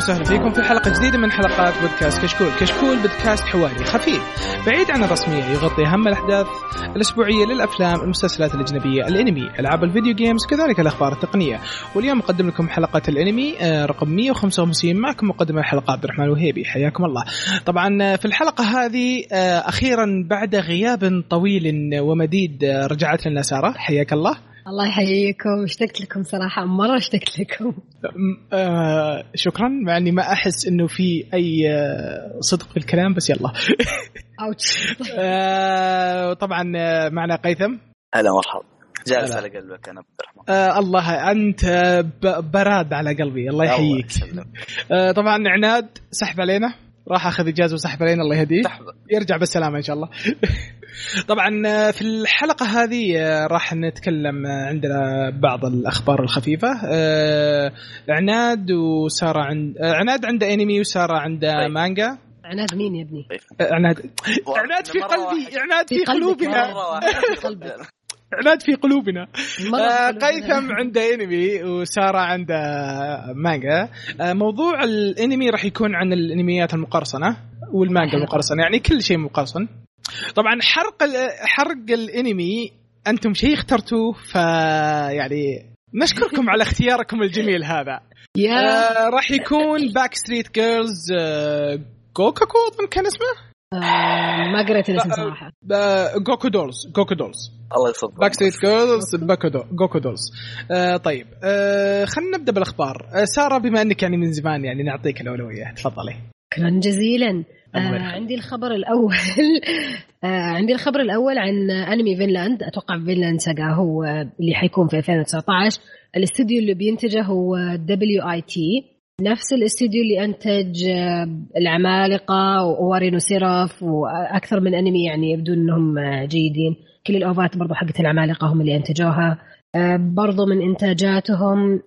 وسهلا فيكم في حلقة جديدة من حلقات بودكاست كشكول، كشكول بودكاست حواري خفيف بعيد عن الرسمية يغطي أهم الأحداث الأسبوعية للأفلام، المسلسلات الأجنبية، الأنمي، ألعاب الفيديو جيمز، كذلك الأخبار التقنية، واليوم أقدم لكم حلقة الأنمي آه، رقم 155 معكم مقدم الحلقة عبد الرحمن الوهيبي، حياكم الله. طبعا آه، في الحلقة هذه آه، أخيرا بعد غياب طويل ومديد رجعت لنا سارة، حياك الله. الله يحييكم. اشتقت لكم صراحة مرة اشتقت لكم. آه شكرا مع إني ما أحس إنه في أي آه، صدق في الكلام بس يلا. اوتش آه طبعا آه، معنا قيثم. هلا مرحبا. جالس على قلبك أنا عبد الرحمن. آه الله أنت براد على قلبي الله يحييك. آه طبعا عناد سحب علينا. راح أخذ إجازة وسحب علينا الله يهديه. يرجع بالسلامة إن شاء الله. طبعا آه، في الحلقة هذه آه، راح نتكلم آه، عندنا بعض الأخبار الخفيفة. عناد وسارة عند عناد عنده أنمي وسارة عنده طيب. مانجا. عناد مين يا ابني؟ عناد. عناد في قلبي عناد في قلوبنا. عناد في قلوبنا. قيثم عنده انمي وسارة عنده مانجا موضوع الانمي راح يكون عن الانميات المقرصنة والمانجا المقرصنة يعني كل شيء مقرصن. طبعا حرق حرق الانمي أنتم شيء اخترتوه ف يعني نشكركم على اختياركم الجميل هذا. آه راح يكون باك ستريت جيرلز جوكاكو أظن كان اسمه؟ آه ما قريت الاسم صراحة. جوكو دولز جوكو دولز الله يصدق باك ستريت جيرلز جوكو دولز آه طيب آه خلينا نبدأ بالأخبار. آه سارة بما إنك يعني من زمان يعني نعطيك الأولوية تفضلي. شكرا جزيلا. آه عندي الخبر الأول. آه عندي الخبر الأول عن أنمي فينلاند أتوقع فينلاند ساجا هو اللي حيكون في 2019 الاستوديو اللي بينتجه هو دبليو اي تي نفس الاستوديو اللي أنتج آه، العمالقة وارينو سيراف وأكثر من أنمي يعني يبدو إنهم آه، جيدين. كل الأوفات برضو حقت العمالقة هم اللي أنتجوها. آه، برضو من إنتاجاتهم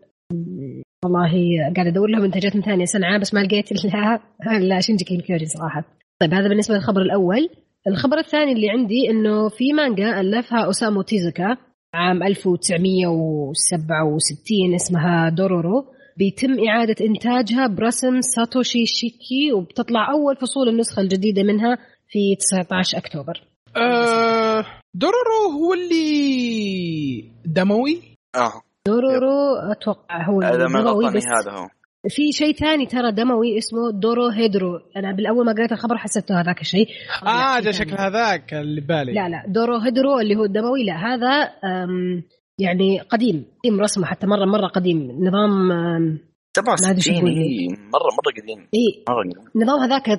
والله قاعد أدور لهم منتجات من ثانية صنعاء بس ما لقيت الا الا شنجي كيوجي صراحة. طيب هذا بالنسبة للخبر الأول. الخبر الثاني اللي عندي إنه في مانجا ألفها أوسامو تيزوكا عام 1967 اسمها دورورو. بيتم إعادة إنتاجها برسم ساتوشي شيكي وبتطلع أول فصول النسخة الجديدة منها في 19 أكتوبر. أه دورورو هو اللي دموي؟ آه. دورورو أتوقع هو هذا ما غلطني هذا هو. في شيء ثاني ترى دموي اسمه دورو هيدرو. أنا بالأول ما قريت الخبر حسبته هذاك الشيء. آه جا شكل هذاك اللي بالي. لا لا دورو هيدرو اللي هو الدموي. لا هذا يعني قديم. قديم رسمه حتى مره مرة قديم. نظام 67 مره مرة قديم. اي نظام هذاك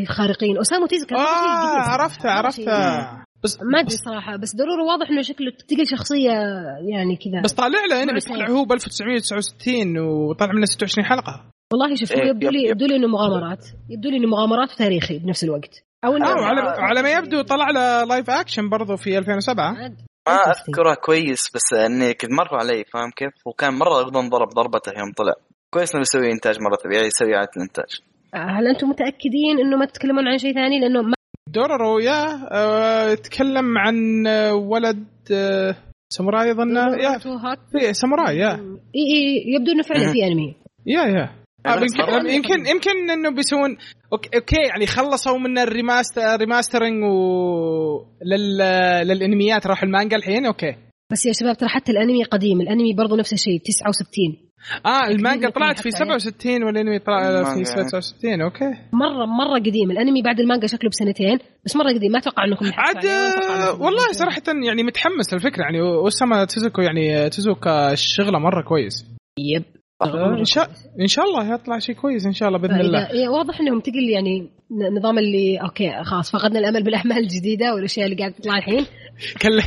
الخارقين. أسامة تيزكا آه عرفته عرفته. بس ما أدري صراحة. بس ضروري واضح إنه شكله تقل شخصية يعني كذا. بس طالع له أنمي. طلع هو ب 1969 وطلع منه 26 حلقة. والله شوف إيه يبدو لي يبدو لي إنه مغامرات. يبدو لي إنه مغامرات وتاريخي بنفس الوقت. أو إنه آه على, على ما يبدو طلع له live action برضه في 2007 ما أذكره كويس بس إني كنت مر علي فاهم كيف؟ وكان مرة أيضا ضرب ضربته يوم طلع. كويس إنه يسوي إنتاج مرة طبيعي يسوي إعادة الإنتاج. هل أنتم متأكدين إنه ما تتكلمون عن شيء ثاني؟ لأنه ما دورورو يا أه تكلم عن آه، ولد أه ساموراي أظن. يا. في ساموراي يا. اي اي يبدو إنه فعلا في أنمي. يا يا. آه، يمكن يمكن يمكن إنه بيسوون okay okay يعني خلصوا من ال remaster remastering و لل... للأنميات راحوا المانجا الحين okay. بس يا شباب ترى حتى الأنمي قديم الأنمي برضه نفس الشيء 69 آه المانجا طلعت في 67 والأنمي طلع في 69 okay. مره مرة قديم. الأنمي بعد المانجا شكله بسنتين بس مرة قديم. ما أتوقع إنكم عاد والله صراحة يعني متحمس الفكرة يعني وسما تزوكو يعني تيزوكا شغله مرة كويس. yep. إن شاء إن شاء الله يطلع شيء كويس إن شاء الله بإذن الله. إيه واضح إنهم تقل يعني نظام اللي okay خلاص فقدنا الأمل بالأعمال الجديدة والأشياء اللي قاعدة تطلع الحين. كل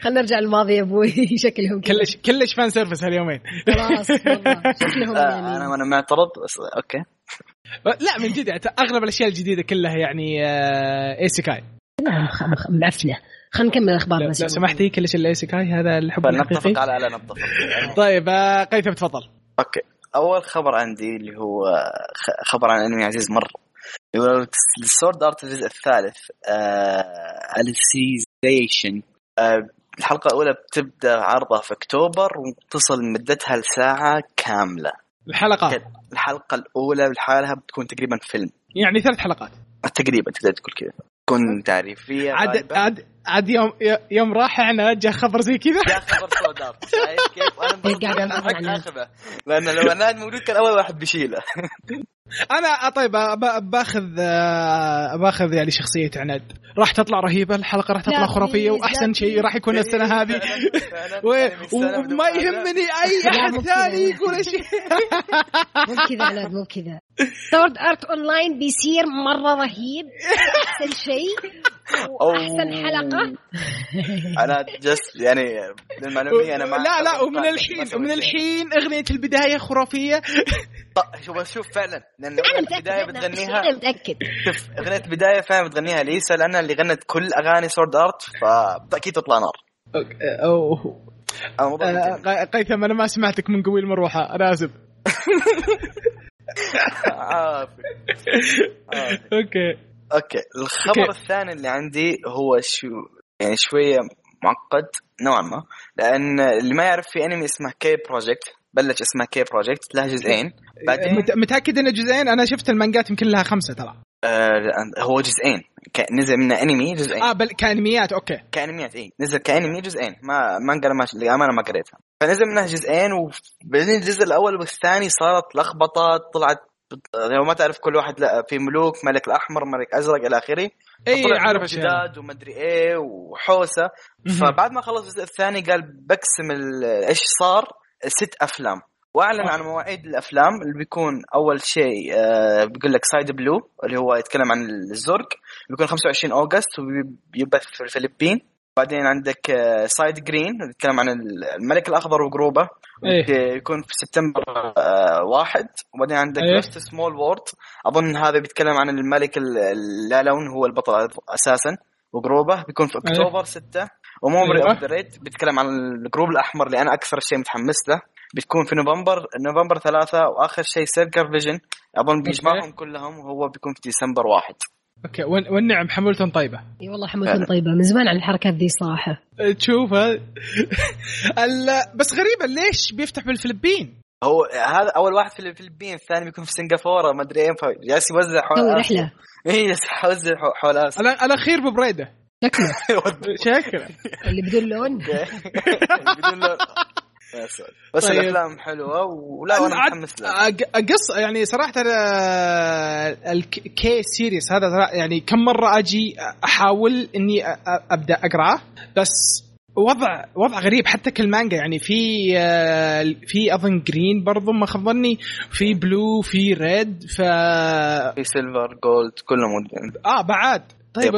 خلينا نرجع للماضي يا أبوي شكلهم كلش كلش fan service هاليومين. خلاص شكلهم آه، يعني. أنا أنا معترض بس okay. لا من جد يعني أغلب الأشياء الجديدة كلها يعني آه، isekai معفنه خلينا نكمل الأخبار لو سمحتي كلش ال isekai هذا الحب الحقيقي نتفق على لا نتفق. طيب آه، قيثم تفضل. okay. أول خبر عندي اللي هو خبر عن أنمي عزيز مره يقول ال Sword Art الجزء الثالث آه Alicization آه الحلقة الأولى بتبدأ عرضها في أكتوبر وتصل مدتها لساعة كاملة. الحلقات الحلقة الأولى لحالها بتكون تقريبا فيلم. يعني ثلاث حلقات. تقريبا تقدر تقول كذا. تكون تعريفية عاد عاد عاد يوم يوم راح إحنا جاء خبر زي كذا. جاء خبر سوداء. شايف كيف؟ وأنا اخذه لأن لو أنا موجود كان أول واحد بيشيله أنا طيب باخذ باخذ يعني شخصيه عناد راح تطلع رهيبة الحلقة راح تطلع خرافية وأحسن شيء راح يكون السنة هذه. وما يهمني أي أحد ثاني يقول شيء مو كذا عناد مو كذا. Sword Art Online بيصير مرة رهيب أحسن شيء. وأحسن حلقة. أنا just يعني للمعلومية أنا ما لا لا ومن الحين ومن الحين أغنية البداية خرافية. شوف شوف فعلا لأن البداية بتغنيها. أنا متأكد. شوف أغنية البداية فعلا بتغنيها ليسا لأنها اللي غنت كل أغاني Sword Art فاكيد تطلع نار. أوه. آه، قيثم أنا ما سمعتك من قوي المروحه أنا آسف. okay. okay. الخبر الثاني اللي عندي هو شو يعني شوية معقد نوعا ما لأن اللي ما يعرف في انمي اسمه K Project بلش اسمه K Project له جزئين. بعدين متأكد انه جزئين؟ أنا شفت المانجات يمكن لها خمسة ترى. آه هو جزئين. نزل منه انمي جزئين. آه بل كأنميات okay. كأنميات اي نزل كأنمي جزئين. ما مانجا ما للأمانة ما قريتها. فنزل منه جزئين وبعدين الجزء الأول والثاني صارت لخبطة طلعت لو ما تعرف كل واحد لا في ملوك ملك الأحمر ملك أزرق إلى آخره. أي عارف جداد ومدري إيه وحوسة. فبعد ما خلص الجزء الثاني قال بقسم إيش صار؟ ست أفلام. وأعلن عن مواعيد الأفلام اللي بيكون أول شيء آه بيقول لك Side Blue اللي هو يتكلم عن الزرق. بيكون 25 August وبيبث في الفلبين. بعدين عندك Side Green يتكلم عن الملك الأخضر و group ه إيه؟ يكون في سبتمبر آه واحد. وبعدين عندك إيه؟ Small World أظن هذا بيتكلم عن الملك اللا لون هو البطل أساسا و group ه بيكون في أكتوبر إيه؟ 6 و Memory of the Red بيتكلم عن ال group الأحمر اللي أنا أكثر شيء متحمس له. بتكون في نوفمبر نوفمبر ثلاثة وآخر شيء Circle Vision أظن بيجمعهم كلهم وهو بيكون في ديسمبر واحد. okay والنعم حمولتهم طيبة. إي والله حمولتهم طيبة. من زمان عن الحركات ذي صراحة. تشوف بس غريبة ليش بيفتح بالفلبين؟ هو هذا أول واحد في الفلبين الثاني بيكون في سنغافورة ما أدري اين جالس يوزع حول رحلة. إي يوزع حول آسيا. الاخير ببريده شكله شكله اللي بدون لون. بدون لون. بس طيب. الأفلام حلوة ولا وأنا متحمس لها. قص يعني صراحة ال K series هذا يعني كم مرة أجي أحاول إني أبدأ أقرأه. بس وضع وضع غريب حتى كالمانجا يعني في في أظن green برضو ما خاب ظني في blue في red ف في silver gold كلهم آه بعد. طيب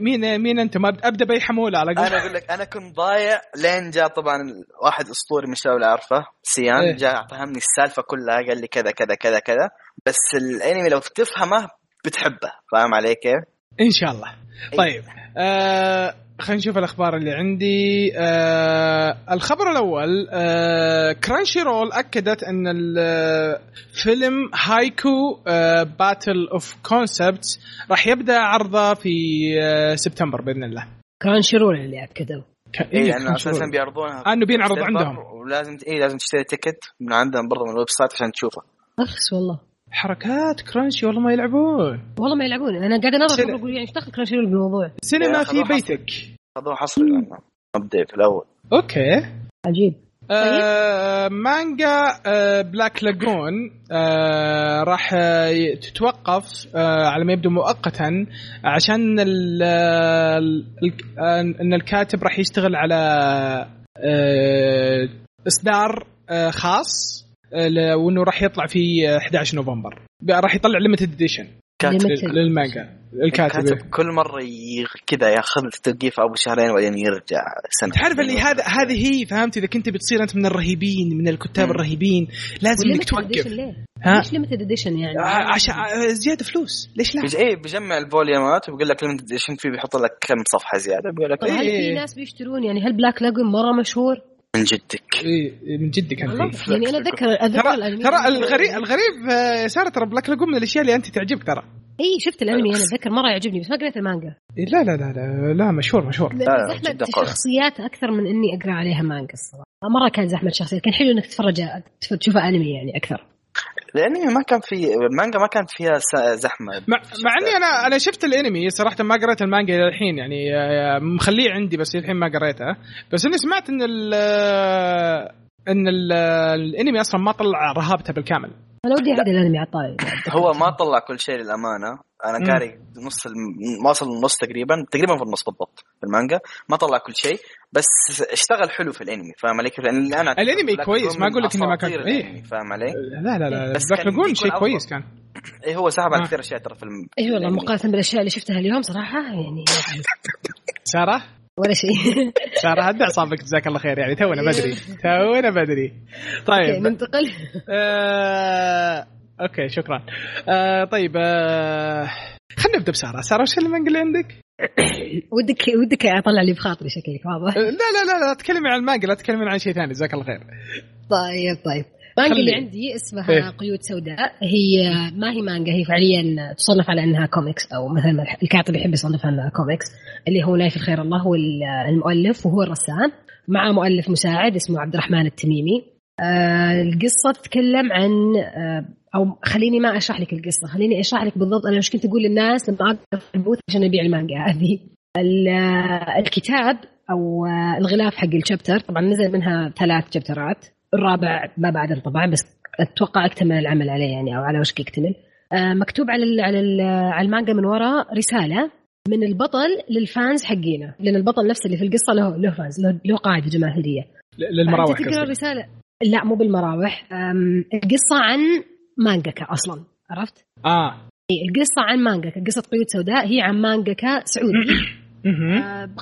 مين مين أنت ما أبدأ بأي حمولة على قول أنا أقول لك أنا كنت ضايع لين جاء طبعا واحد أسطوري من الشباب اللي أعرفه سيان إيه؟ جاء فهمني السالفة كلها قال لي كذا كذا كذا كذا بس الأنمي لو تفهمه بتحبه فاهم علي كيف؟ إن شاء الله إيه. طيب آه خلينا نشوف الأخبار اللي عندي. آه الخبر الأول آه Crunchyroll أكدت أن الفيلم Haikyuu آه Battle of Concepts راح يبدأ عرضه في آه سبتمبر بإذن الله. Crunchyroll اللي أكدوا. اي إيه لأنه أساسا بيعرضونها إنه بينعرض عندهم. ولازم اي لازم تشتري ticket من عندهم برضه من ال website عشان تشوفه. اخس والله. حركات Crunchy والله ما يلعبون. والله ما يلعبون. أنا قاعد أناظر سن... أقول يعني إيش دخل Crunchy بالموضوع سينما في بيتك. هذا حصري update الأول. okay. عجيب. آه مانجا آه Black Lagoon آه راح آه تتوقف آه على ما يبدو مؤقتا عشان ال ال إن الكاتب راح يشتغل على آه إصدار آه خاص. وإنه راح يطلع في 11 نوفمبر. راح يطلع limited edition للمانجا. الكاتب. الكاتب كل مرة كذا ياخذ توقيف ابو شهرين وبعدين يرجع سنة تعرف اللي هذا هذه هي فهمت؟ إذا كنت بتصير أنت من الرهيبين من الكتاب الرهيبين لازم إنك توقف. ها؟ ليش limited edition يعني؟ عشان زيادة فلوس. ليش لا؟ إيه بيجمع ال volume ات وبيقول لك limited edition فيه بيحط لك كم صفحة زيادة. بيقول لك طيب هل في ناس بيشترون؟ يعني هل Black Lagoon مرة مشهور؟ من جدك. اي من جدك انت يعني أنا اتذكر اتذكر الأنمي. ترى الغريب الغريب آه، سارة ترى Black Lagoon من الأشياء اللي أنت تعجبك ترى. اي شفت الأنمي أنا أتذكر مرة يعجبني بس ما قريت المانجا. لا لا لا لا, لا مشهور مشهور. زحمة الشخصيات أكثر من إني أقرأ عليها مانجا الصراحة. مرة كان زحمة الشخصيات كان حلو إنك تتفرج تشوفها أنمي يعني أكثر. الانمي ما كان في المانجا ما كانت فيها زحمة. مع, مع إني أنا أنا شفت الأنمي صراحة ما قريت المانجا إلى الحين يعني آه، مخليه عندي بس الحين ما قريتها بس إني سمعت إن ال إن ال الأنمي أصلا ما طلع رهابته بالكامل. أنا ودي اعيد الانمي الطاوله هو ما طلع كل شيء للأمانة. أنا قاري نص ما وصل النص تقريبا تقريبا في النص بالضبط في المانجا. ما طلع كل شيء بس اشتغل حلو في الأنمي فاهم علي كيف؟ لأن أنا الأنمي كويس ما أقول لك إنه ما كان إيه؟ فاهم علي؟ لا لا لا بس لاجون شيء كويس كان. اي هو سحب على كثير أشياء ترى في الم... اي والله مقارنة بالأشياء اللي شفتها اليوم صراحة يعني سارة؟ ولا شيء. سارة هدى اعصابك جزاك الله خير؟ يعني تونا بدري. تونا بدري. طيب. ننتقل. آه... okay شكرا. آه طيب آه... خلينا نبدأ بسارة. سارة وش المانجا اللي عندك؟ ودك ودك أطلع لي بخاطري شكلك واضح. لا لا لا لا تكلمي عن المانجا لا تكلمي عن شيء ثاني. جزاك الله خير. طيب طيب. المانجا اللي عندي اسمها إيه؟ قيود سوداء. هي ما هي مانجا هي فعليا تصنف على أنها كوميكس أو مثلا الكاتب يحب يصنفها انها كوميكس اللي هو نايف الخير الله هو المؤلف وهو الرسام. مع مؤلف مساعد اسمه عبد الرحمن التميمي. آه القصة تتكلم عن آه أو خليني ما أشرح لك القصة خليني أشرح لك بالضبط أنا إيش كنت أقول للناس لما اقف في ال booth عشان أبيع المانجا هذه. الكتاب أو الغلاف حق الشابتر طبعا نزل منها ثلاث شابترات. الرابع ما بعد طبعا بس أتوقع اكتمل العمل عليه يعني أو على وشك يكتمل. آه، مكتوب على على على المانجا من وراء رسالة من البطل للفانز حقينا لأن البطل نفسه اللي في القصة له له فانز له, له قاعدة جماهيرية. للمراوح تقرأ الرسالة؟ لا مو بالمراوح. القصة عن مانجاكا أصلا عرفت؟ آه. القصة عن مانجاكا قصة قيود سوداء هي عن مانجاكا سعودي.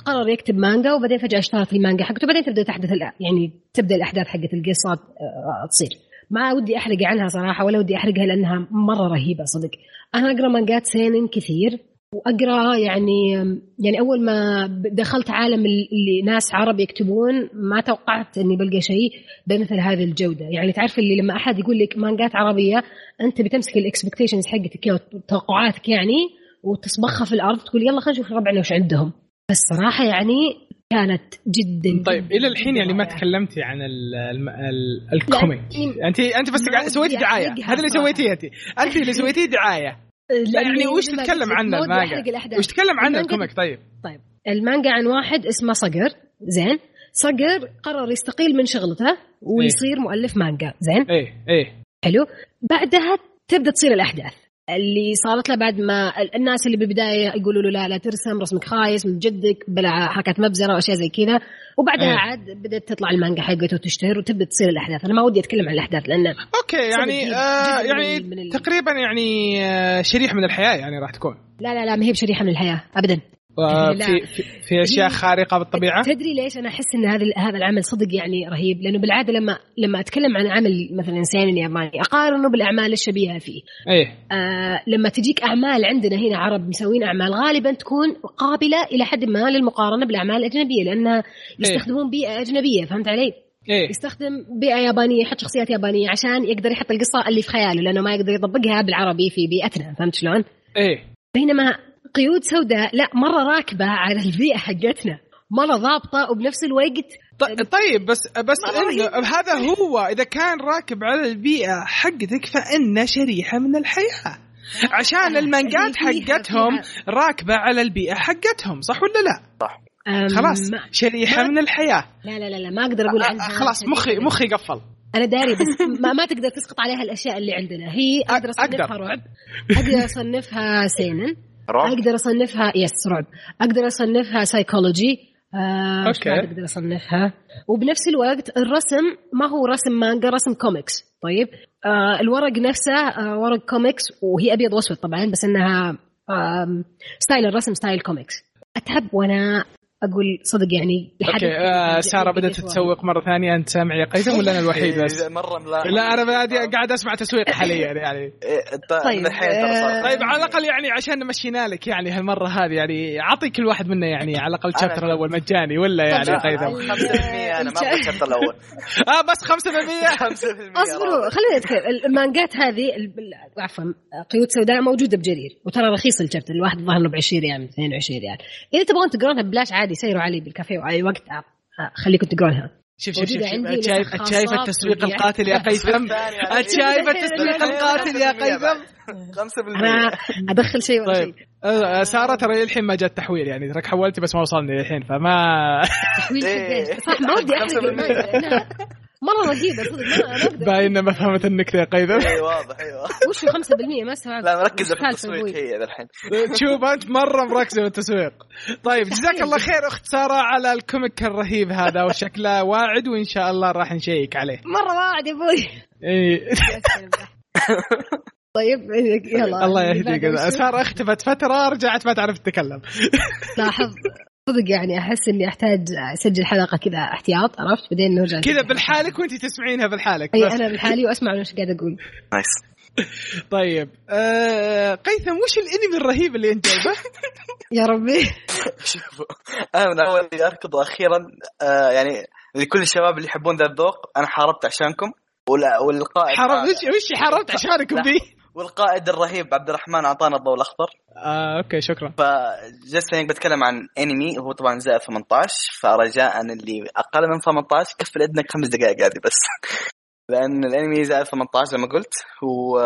قرر يكتب مانجا وبعدين فجأة اشتهر في المانجا حقته. وبعدين تبدأ تحدث يعني تبدأ الأحداث حقت القصة آه تصير. ما ودي أحرق عنها صراحة ولا ودي أحرقها لأنها مرة رهيبة صدق. أنا أقرأ مانجات سينن كثير وأقرأ يعني يعني أول ما دخلت عالم اللي ناس عرب يكتبون ما توقعت إني بلقى شيء بمثل هذه الجودة. يعني تعرف اللي لما أحد يقول لك مانجات عربية أنت بتمسك ال expectations حقتك وتوقعاتك يعني وتصبخها في الأرض تقول يلا خلينا نشوف ربعنا وش عندهم. بس صراحة يعني كانت جدا طيب إلى الحين يعني ما تكلمتي عن ال comic انت أنت بس سويتي دعاية. هذا اللي سويتيه أنت. أنت اللي سويتيه دعاية. لا يعني وش تتكلم عنه المانجا؟ وش تتكلم عنه ال comic طيب؟ طيب. المانجا عن واحد اسمه صقر. زين. صقر قرر يستقيل من شغلته ويصير إيه؟ مؤلف مانجا. زين؟ إيه إيه. حلو. بعدها تبدأ تصير الأحداث. اللي صارت له بعد ما الناس اللي بالبداية يقولوا له لا لا ترسم رسمك خايس من جدك بلا حركات مبزره وأشياء زي كذا. وبعدها أيه. عاد بدأت تطلع المانجا حقته وتشتهر وتبدا تصير الأحداث. أنا ما ودي أتكلم عن الأحداث لأنه أوكي يعني آه يعني من من تقريبا يعني آه شريحه من الحياة يعني راح تكون. لا لا لا ما هي بشريحة من الحياة ابدا. في, في في أشياء خارقة بالطبيعة تدري ليش أنا أحس إن هذا هذا العمل صدق يعني رهيب لأنه بالعادة لما لما أتكلم عن عمل مثلا انسان ياباني أقارنه بالأعمال الشبيهة فيه إيه آه لما تجيك أعمال عندنا هنا عرب مسوين أعمال غالبا تكون قابلة إلى حد ما للمقارنة بالأعمال الأجنبية لانها إيه. يستخدمون بيئة أجنبية فهمت علي؟ إيه؟ يستخدم بيئة يابانية يحط شخصيات يابانية عشان يقدر يحط القصة اللي في خياله لأنه ما يقدر يطبقها بالعربي في بيئتنا فهمت شلون؟ إيه بينما قيود سوداء. لا مرة راكبة على البيئة حقتنا. مرة ضابطة وبنفس الوقت طيب بس بس هذا هو إذا كان راكب على البيئة حقتك فانه شريحة من الحياة. عشان المانجات حقتهم راكبة على البيئة حقتهم صح ولا لا؟ صح. خلاص شريحة من الحياة. لا لا لا, لا ما أقدر أقول عنها. خلاص مخي مخي قفل. أنا داري بس ما, ما تقدر تسقط عليها الأشياء اللي عندنا. هي أقدر أصنفها رعب. أقدر أصنفها seinen رعب. أقدر أصنفها يس رعب. أقدر أصنفها psychology آه okay. أقدر أصنفها؟ وبنفس الوقت الرسم ما هو رسم مانجا رسم كوميكس طيب. آه الورق نفسه آه ورق كوميكس وهي أبيض وأسود طبعا بس إنها آه style الرسم style comics أتحب وأنا أقول صدق يعني okay آه سارة بدأت تتسوق مرة ثانية أنت سامع يا قيثم ولا أنا الوحيد بس؟ مرة ملاحظ. لا أنا قاعد أسمع تسويق حاليا يعني. إيه، طيب آه طيب على الأقل يعني عشان مشينا لك يعني هالمرة هذه يعني أعطي كل واحد منا يعني على الأقل ال chapter الأول مجاني ولا يعني يا قيثم؟ 5% أنا ما أبغى الشابتر الأول. آه بس 5% 5% اصبروا خلينا نتكلم المانجات هذه عفوا قيود سوداء موجودة بجرير وترى رخيص الشابتر الواحد الظاهر إنه ب 20 ريال 22 ريال. إذا تبغون تقرونها ببلاش عادي سيروا علي بالكافيه وأي وقت آه، خليكم تقرونها شوف شوف شوف شايف شايف التسويق القاتل يا قيثم؟ شايف التسويق القاتل يا قيثم؟ 5% أنا أدخل شيء ولا طيب. شيء أه، سارة ترى للحين ما جاء التحويل يعني تراك حولتي بس ما وصلني للحين فما تحويل إيه. صح ما ودي احرق مرة رهيبة صدق باين ما فهمت النكته يا قيثم أي واضح. أيوه وش 5% ما استوعبت لا مركزه في التسويق هي الحين. شوف أنت مرة مركزة في التسويق. طيب جزاك الله خير اخت ساره على الكوميك الرهيب هذا وشكله واعد وإن شاء الله راح نشيك عليه. مرة واعد يا أبوي إي. طيب يلا. الله يهديك. ساره اختفت فترة رجعت ما تعرف تتكلم. لاحظ. صدق يعني أحس إني أحتاج أسجل حلقة كذا احتياط عرفت؟ بعدين نرجع كذا بالحالك وانت تسمعينها بالحالك أي أنا بالحالي وأسمع إيش قاعد أقول. نايس طيب آه قيثم وش الأنمي الرهيب اللي أنت جايبه؟ يا ربي. شوفوا أنا من أول أركض وأخيرا آه يعني لكل الشباب اللي يحبون ذا الذوق أنا حاربت عشانكم والقائد حاربت وش وش حاربت عشانكم ذي؟ والقائد الرهيب عبد الرحمن أعطانا الضوء الأخضر. آه، okay شكرا. فجلست هيك بتكلم عن أنمي هو طبعا زائد 18 فرجاء اللي أقل من 18 كفل اذنك خمس دقائق هذه بس. لأن الأنمي زائد 18 زي ما قلت هو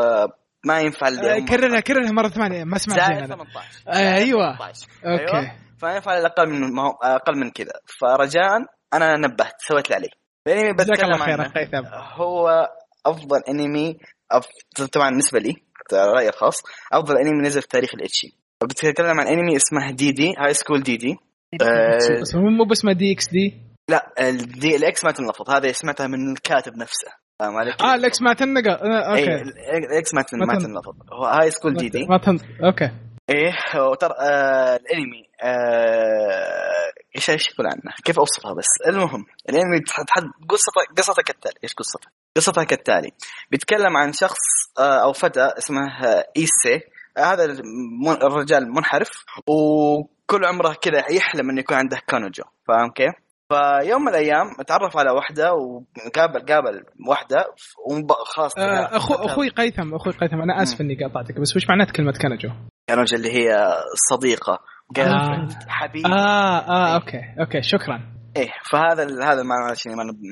ما ينفع اللي آه كررها كررها مرة ثانية ما سمعت زائد 18 آه أيوه. 18. okay. أيوة. فما ينفع أقل من أقل من كذا. فرجاء أنا نبهت سويت اللي علي. الأنمي بتكلم عنه هو أفضل أنمي طبعا بالنسبة لي رايي الخاص أفضل أنمي نزل في تاريخ ال ecchi بتكلم عن أنمي اسمه DD High School DD بس مو باسمه DXD؟ لا ال D ال X ما تنلفظ هذه سمعتها من الكاتب نفسه. فاهم عليك؟ آه ال X ما تنقى آه، okay. إيه ال X ما تن... ما تنلفظ. هو High School DD ما تن... okay. إيه وترى آه الأنمي آه إيش إيش يقول عنه؟ كيف أوصفها بس؟ المهم الأنمي قصته قصته كالتالي إيش قصته؟ قصتها كالتالي. بيتكلم عن شخص آه، أو فتى اسمه إيسي. هذا الرجال منحرف وكل عمره كذا يحلم إنه يكون عنده كانوجو فاهم كيف؟ فيوم من الأيام تعرف على واحدة وقابل قابل واحدة وخلاص آه اخو أخوي قيثم أخوي قيثم أنا آسف إني قاطعتك بس وش معنات كلمة كانوجو؟ كانوجو اللي هي صديقة. آه. حبيب. آه آه okay okay شكرا. إيه فهذا هذا ما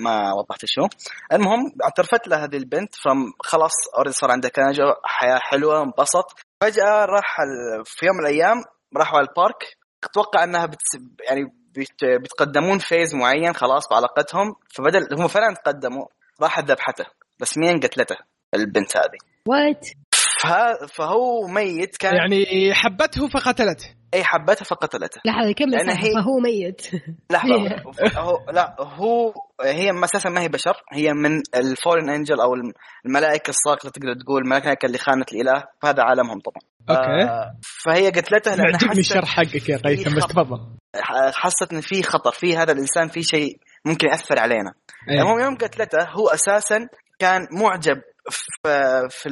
ما, وضحت شو. المهم اعترفت له هذه البنت فخلاص already صار عندها كنجة حياة حلوة انبسط. فجأة راح في يوم من الأيام راحوا على ال park. أتوقع أنها بتس يعني بيتقدمون phase معين خلاص بعلاقتهم. فبدل هم فعلا تقدموا. راحت ذبحته. بس مين قتلته البنت هذه. what فهو ميت كان يعني حبته فقتلته. اي حبته فقتلته. لحظة كم هي... فهو ميت. لحظة هو لا هو هي أساسا ما هي بشر هي من ال fallen angel أو الملائكة الساقطه تقدر تقول الملائكة اللي خانت الإله فهذا عالمهم طبعا. okay. آه فهي قتلته لانها حست الشرح حقك يا قيثم بس تفضل. حست إن في خطر في هذا الإنسان في شيء ممكن يأثر علينا. أيه. المهم يوم قتلته هو أساسا كان معجب في في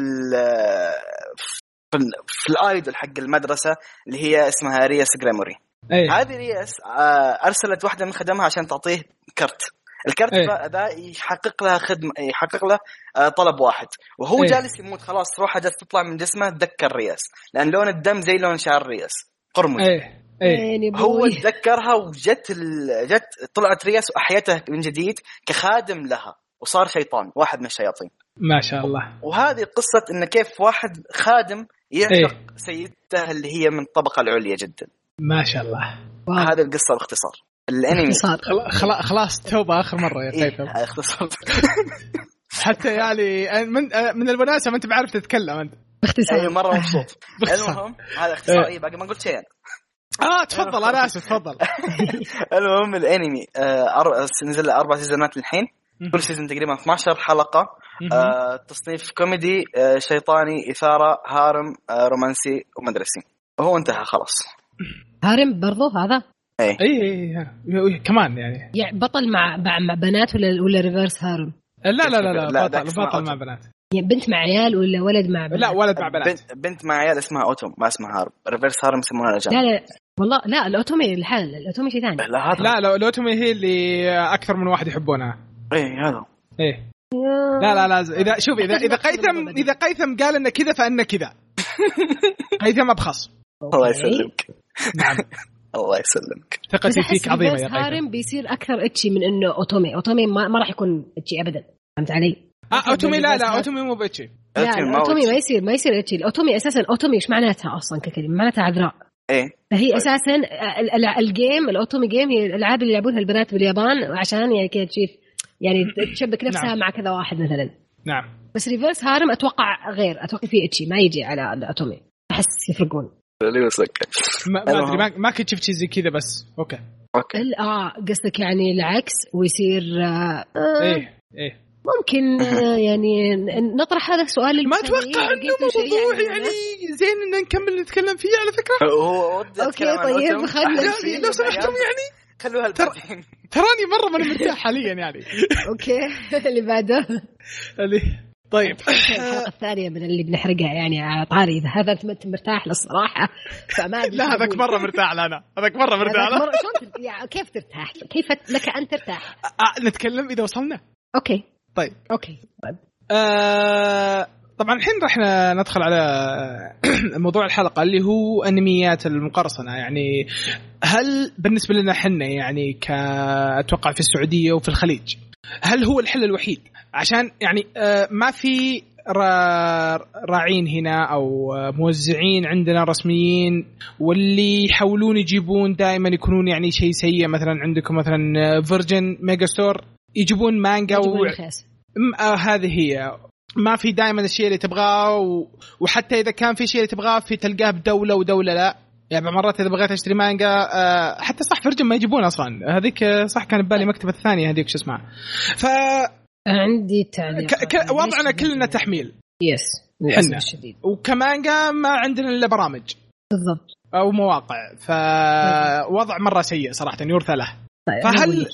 في, في ال idol حق المدرسة اللي هي اسمها رياس جريموري أيه. هذه رياس آه، أرسلت واحدة من خدمها عشان تعطيه كرت الكرت أيه. ذا يحقق لها خدمة يحقق له آه، طلب واحد وهو أيه. جالس يموت خلاص روحه جالس تطلع من جسمه تذكر رياس لأن لون الدم زي لون شعر رياس قرمز أيه. أيه. هو تذكرها وجت ال... جت طلعت رياس وأحيته من جديد كخادم لها وصار شيطان واحد من الشياطين ما شاء الله. وهذه قصة انه كيف واحد خادم يعشق إيه؟ سيدته اللي هي من الطبقة العليا جدا. ما شاء الله. هذه القصة باختصار. الأنمي. خلاص خلاص توبة آخر مرة يا قيثم إيه اختصار حتى يعني من من الوناسة ما أنت بعرف تتكلم أنت. باختصار. اي مرة مبسوط. المهم هذا اختصار. اي باقي ما قلت شيء آه تفضل أنا آسف تفضل. المهم الأنمي آه نزل أربع سيزونات الحين كل season تقريبا 12 حلقة. آه تصنيف كوميدي آه شيطاني إثارة harem آه رومانسي ومدرسي. وهو انتهى خلاص. harem برضو هذا؟ اي اي, أي. كمان يعني. يعني بطل مع مع بنات ولا ولا reverse harem؟ لا لا لا لا, لا بطل, بطل مع بنات. يعني بنت مع عيال ولا ولد مع بنات؟ لا ولد مع بنات. بنت, بنت مع عيال اسمها otome ما اسمها harem. reverse harem يسمونها الأجانب. لا لا والله لا ال otome الحال ال otome شيء ثاني. لا لا ال otome هي اللي أكثر من واحد يحبونها. إيه هذا. إيه. لا لا لا اذا شوف اذا إذا قيثم إذا قيثم قال إنه كذا فإنه كذا. قيثم أبخص. الله يسلمك. نعم. الله يسلمك. ثقتي فيك عظيمة يا هارم بيصير أكثر ecchi من إنه otome. otome ما, ما راح يكون ecchi ابدا. فهمت علي؟ آه otome لا لا otome مو ب ecchi لا otome ما يصير ما يصير ecchi ال otome أساسا otome إيش معناتها أصلا ككلمة؟ معناتها عذراء. إيه. فهي طيب. أساسا ال game ال otome game هي الألعاب اللي يلعبونها البنات باليابان عشان يعني كذا تشوف يعني تشبك نفسها نعم. مع كذا واحد مثلا. نعم. بس reverse harem أتوقع غير أتوقع في ecchi ما يجي على ال otome أحس يفرقون. ما أدري ما, ما كنت شفت شيء زي كذا بس okay. okay. آه قصدك يعني العكس ويصير آه إيه إيه. ممكن آه، يعني نطرح هذا السؤال ما أتوقع إنه موضوع يعني, يعني زين إن نكمل نتكلم فيه على فكرة. هو okay طيب خلينا لو سمحتم يعني خلوها تراني مرة ماني مرتاح حاليا يعني. okay اللي بعده. اللي طيب. الحلقة الثانية من اللي بنحرقها يعني على طاري. إذا هذا أنت مرتاح للصراحه فما لا هذاك مرة مرتاح له أنا. هذاك مرة مرتاح له. يعني كيف ترتاح؟ كيف لك أن ترتاح؟ نتكلم إذا وصلنا. أوكي. طيب. okay. طيب. آه طبعا الحين راح ندخل على موضوع الحلقة اللي هو أنميات المقرصنة. يعني هل بالنسبة لنا إحنا يعني كاتوقع في السعودية وفي الخليج هل هو الحل الوحيد؟ عشان يعني آه ما في راعين هنا أو موزعين عندنا رسميين واللي يحاولون يجيبون دائما يكونون يعني شيء سيء. مثلا عندكم مثلا Virgin Megastore يجيبون مانجا يجيبون و... آه هذه هي. ما في دائما الشيء اللي تبغاه و... وحتى إذا كان في شيء اللي تبغاه في تلقاه بدولة ودولة لا. يعني مرات إذا بغيت أشتري مانجا آه حتى صح فرجن ما يجيبون أصلا. هذيك صح كان ببالي مكتبة الثانية هذيك شو اسمها. ف عندي تعليق. ك... ك... وضعنا كلنا تحميل. يس للأسف الشديد وكمانجا ما عندنا إلا برامج. بالضبط. أو مواقع. فوضع مرة سيء صراحة يرثى له. طيب فهل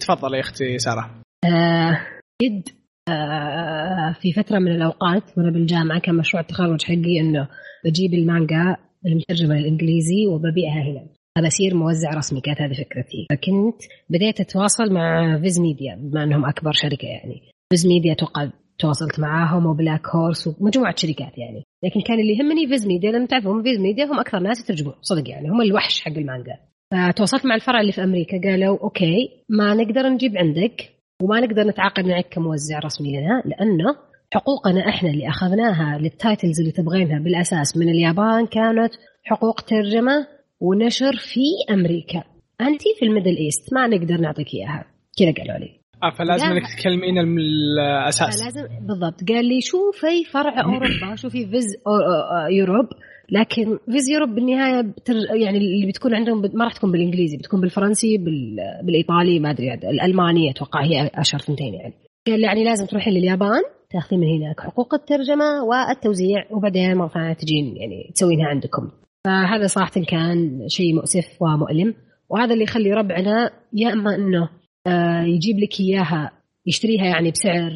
تفضل يا أختي سارة. آه جد آه في فترة من الأوقات وأنا بالجامعة كان مشروع التخرج حقي إنه بجيب المانجا المترجمة للإنجليزي وببيعها هنا. اصير موزع رسمي كانت هذه فكرتي. فكنت بديت أتواصل مع Viz Media بما إنهم أكبر شركة يعني. Viz Media أتوقع تواصلت معاهم و Black Horse ومجموعة شركات يعني. لكن كان اللي يهمني Viz Media لما تعرفهم Viz Media هم أكثر ناس يترجمون صدق يعني هم الوحش حق المانجا. فتواصلت مع الفرع اللي في أمريكا قالوا okay ما نقدر نجيب عندك وما نقدر نتعاقد معك كموزع رسمي لنا لأنه حقوقنا إحنا اللي أخذناها لل titles اللي تبغينها بالأساس. من اليابان كانت حقوق ترجمة ونشر في أمريكا. انت في ال Middle East ما نقدر نعطيك إياها. كذا قالوا لي. آه فلازم إنك تكلمين الأساس. لازم بالضبط. قال لي شوفي فرع أوروبا شوفي Viz يوروب. لكن فيز يوروب بالنهاية بتر يعني اللي بتكون عندهم ما راح تكون بالإنجليزي بتكون بالفرنسي بال... بالإيطالي ما أدري الالماني أتوقع هي أشهر ثنتين يعني. قال يعني لازم تروحين لليابان تاخذين من هناك حقوق الترجمة والتوزيع وبعدين مرة ثانية تجين يعني تسوينها عندكم. فهذا صراحة كان شيء مؤسف ومؤلم وهذا اللي يخلي ربعنا يا إما إنه آه، يجيب لك إياها يشتريها يعني بسعر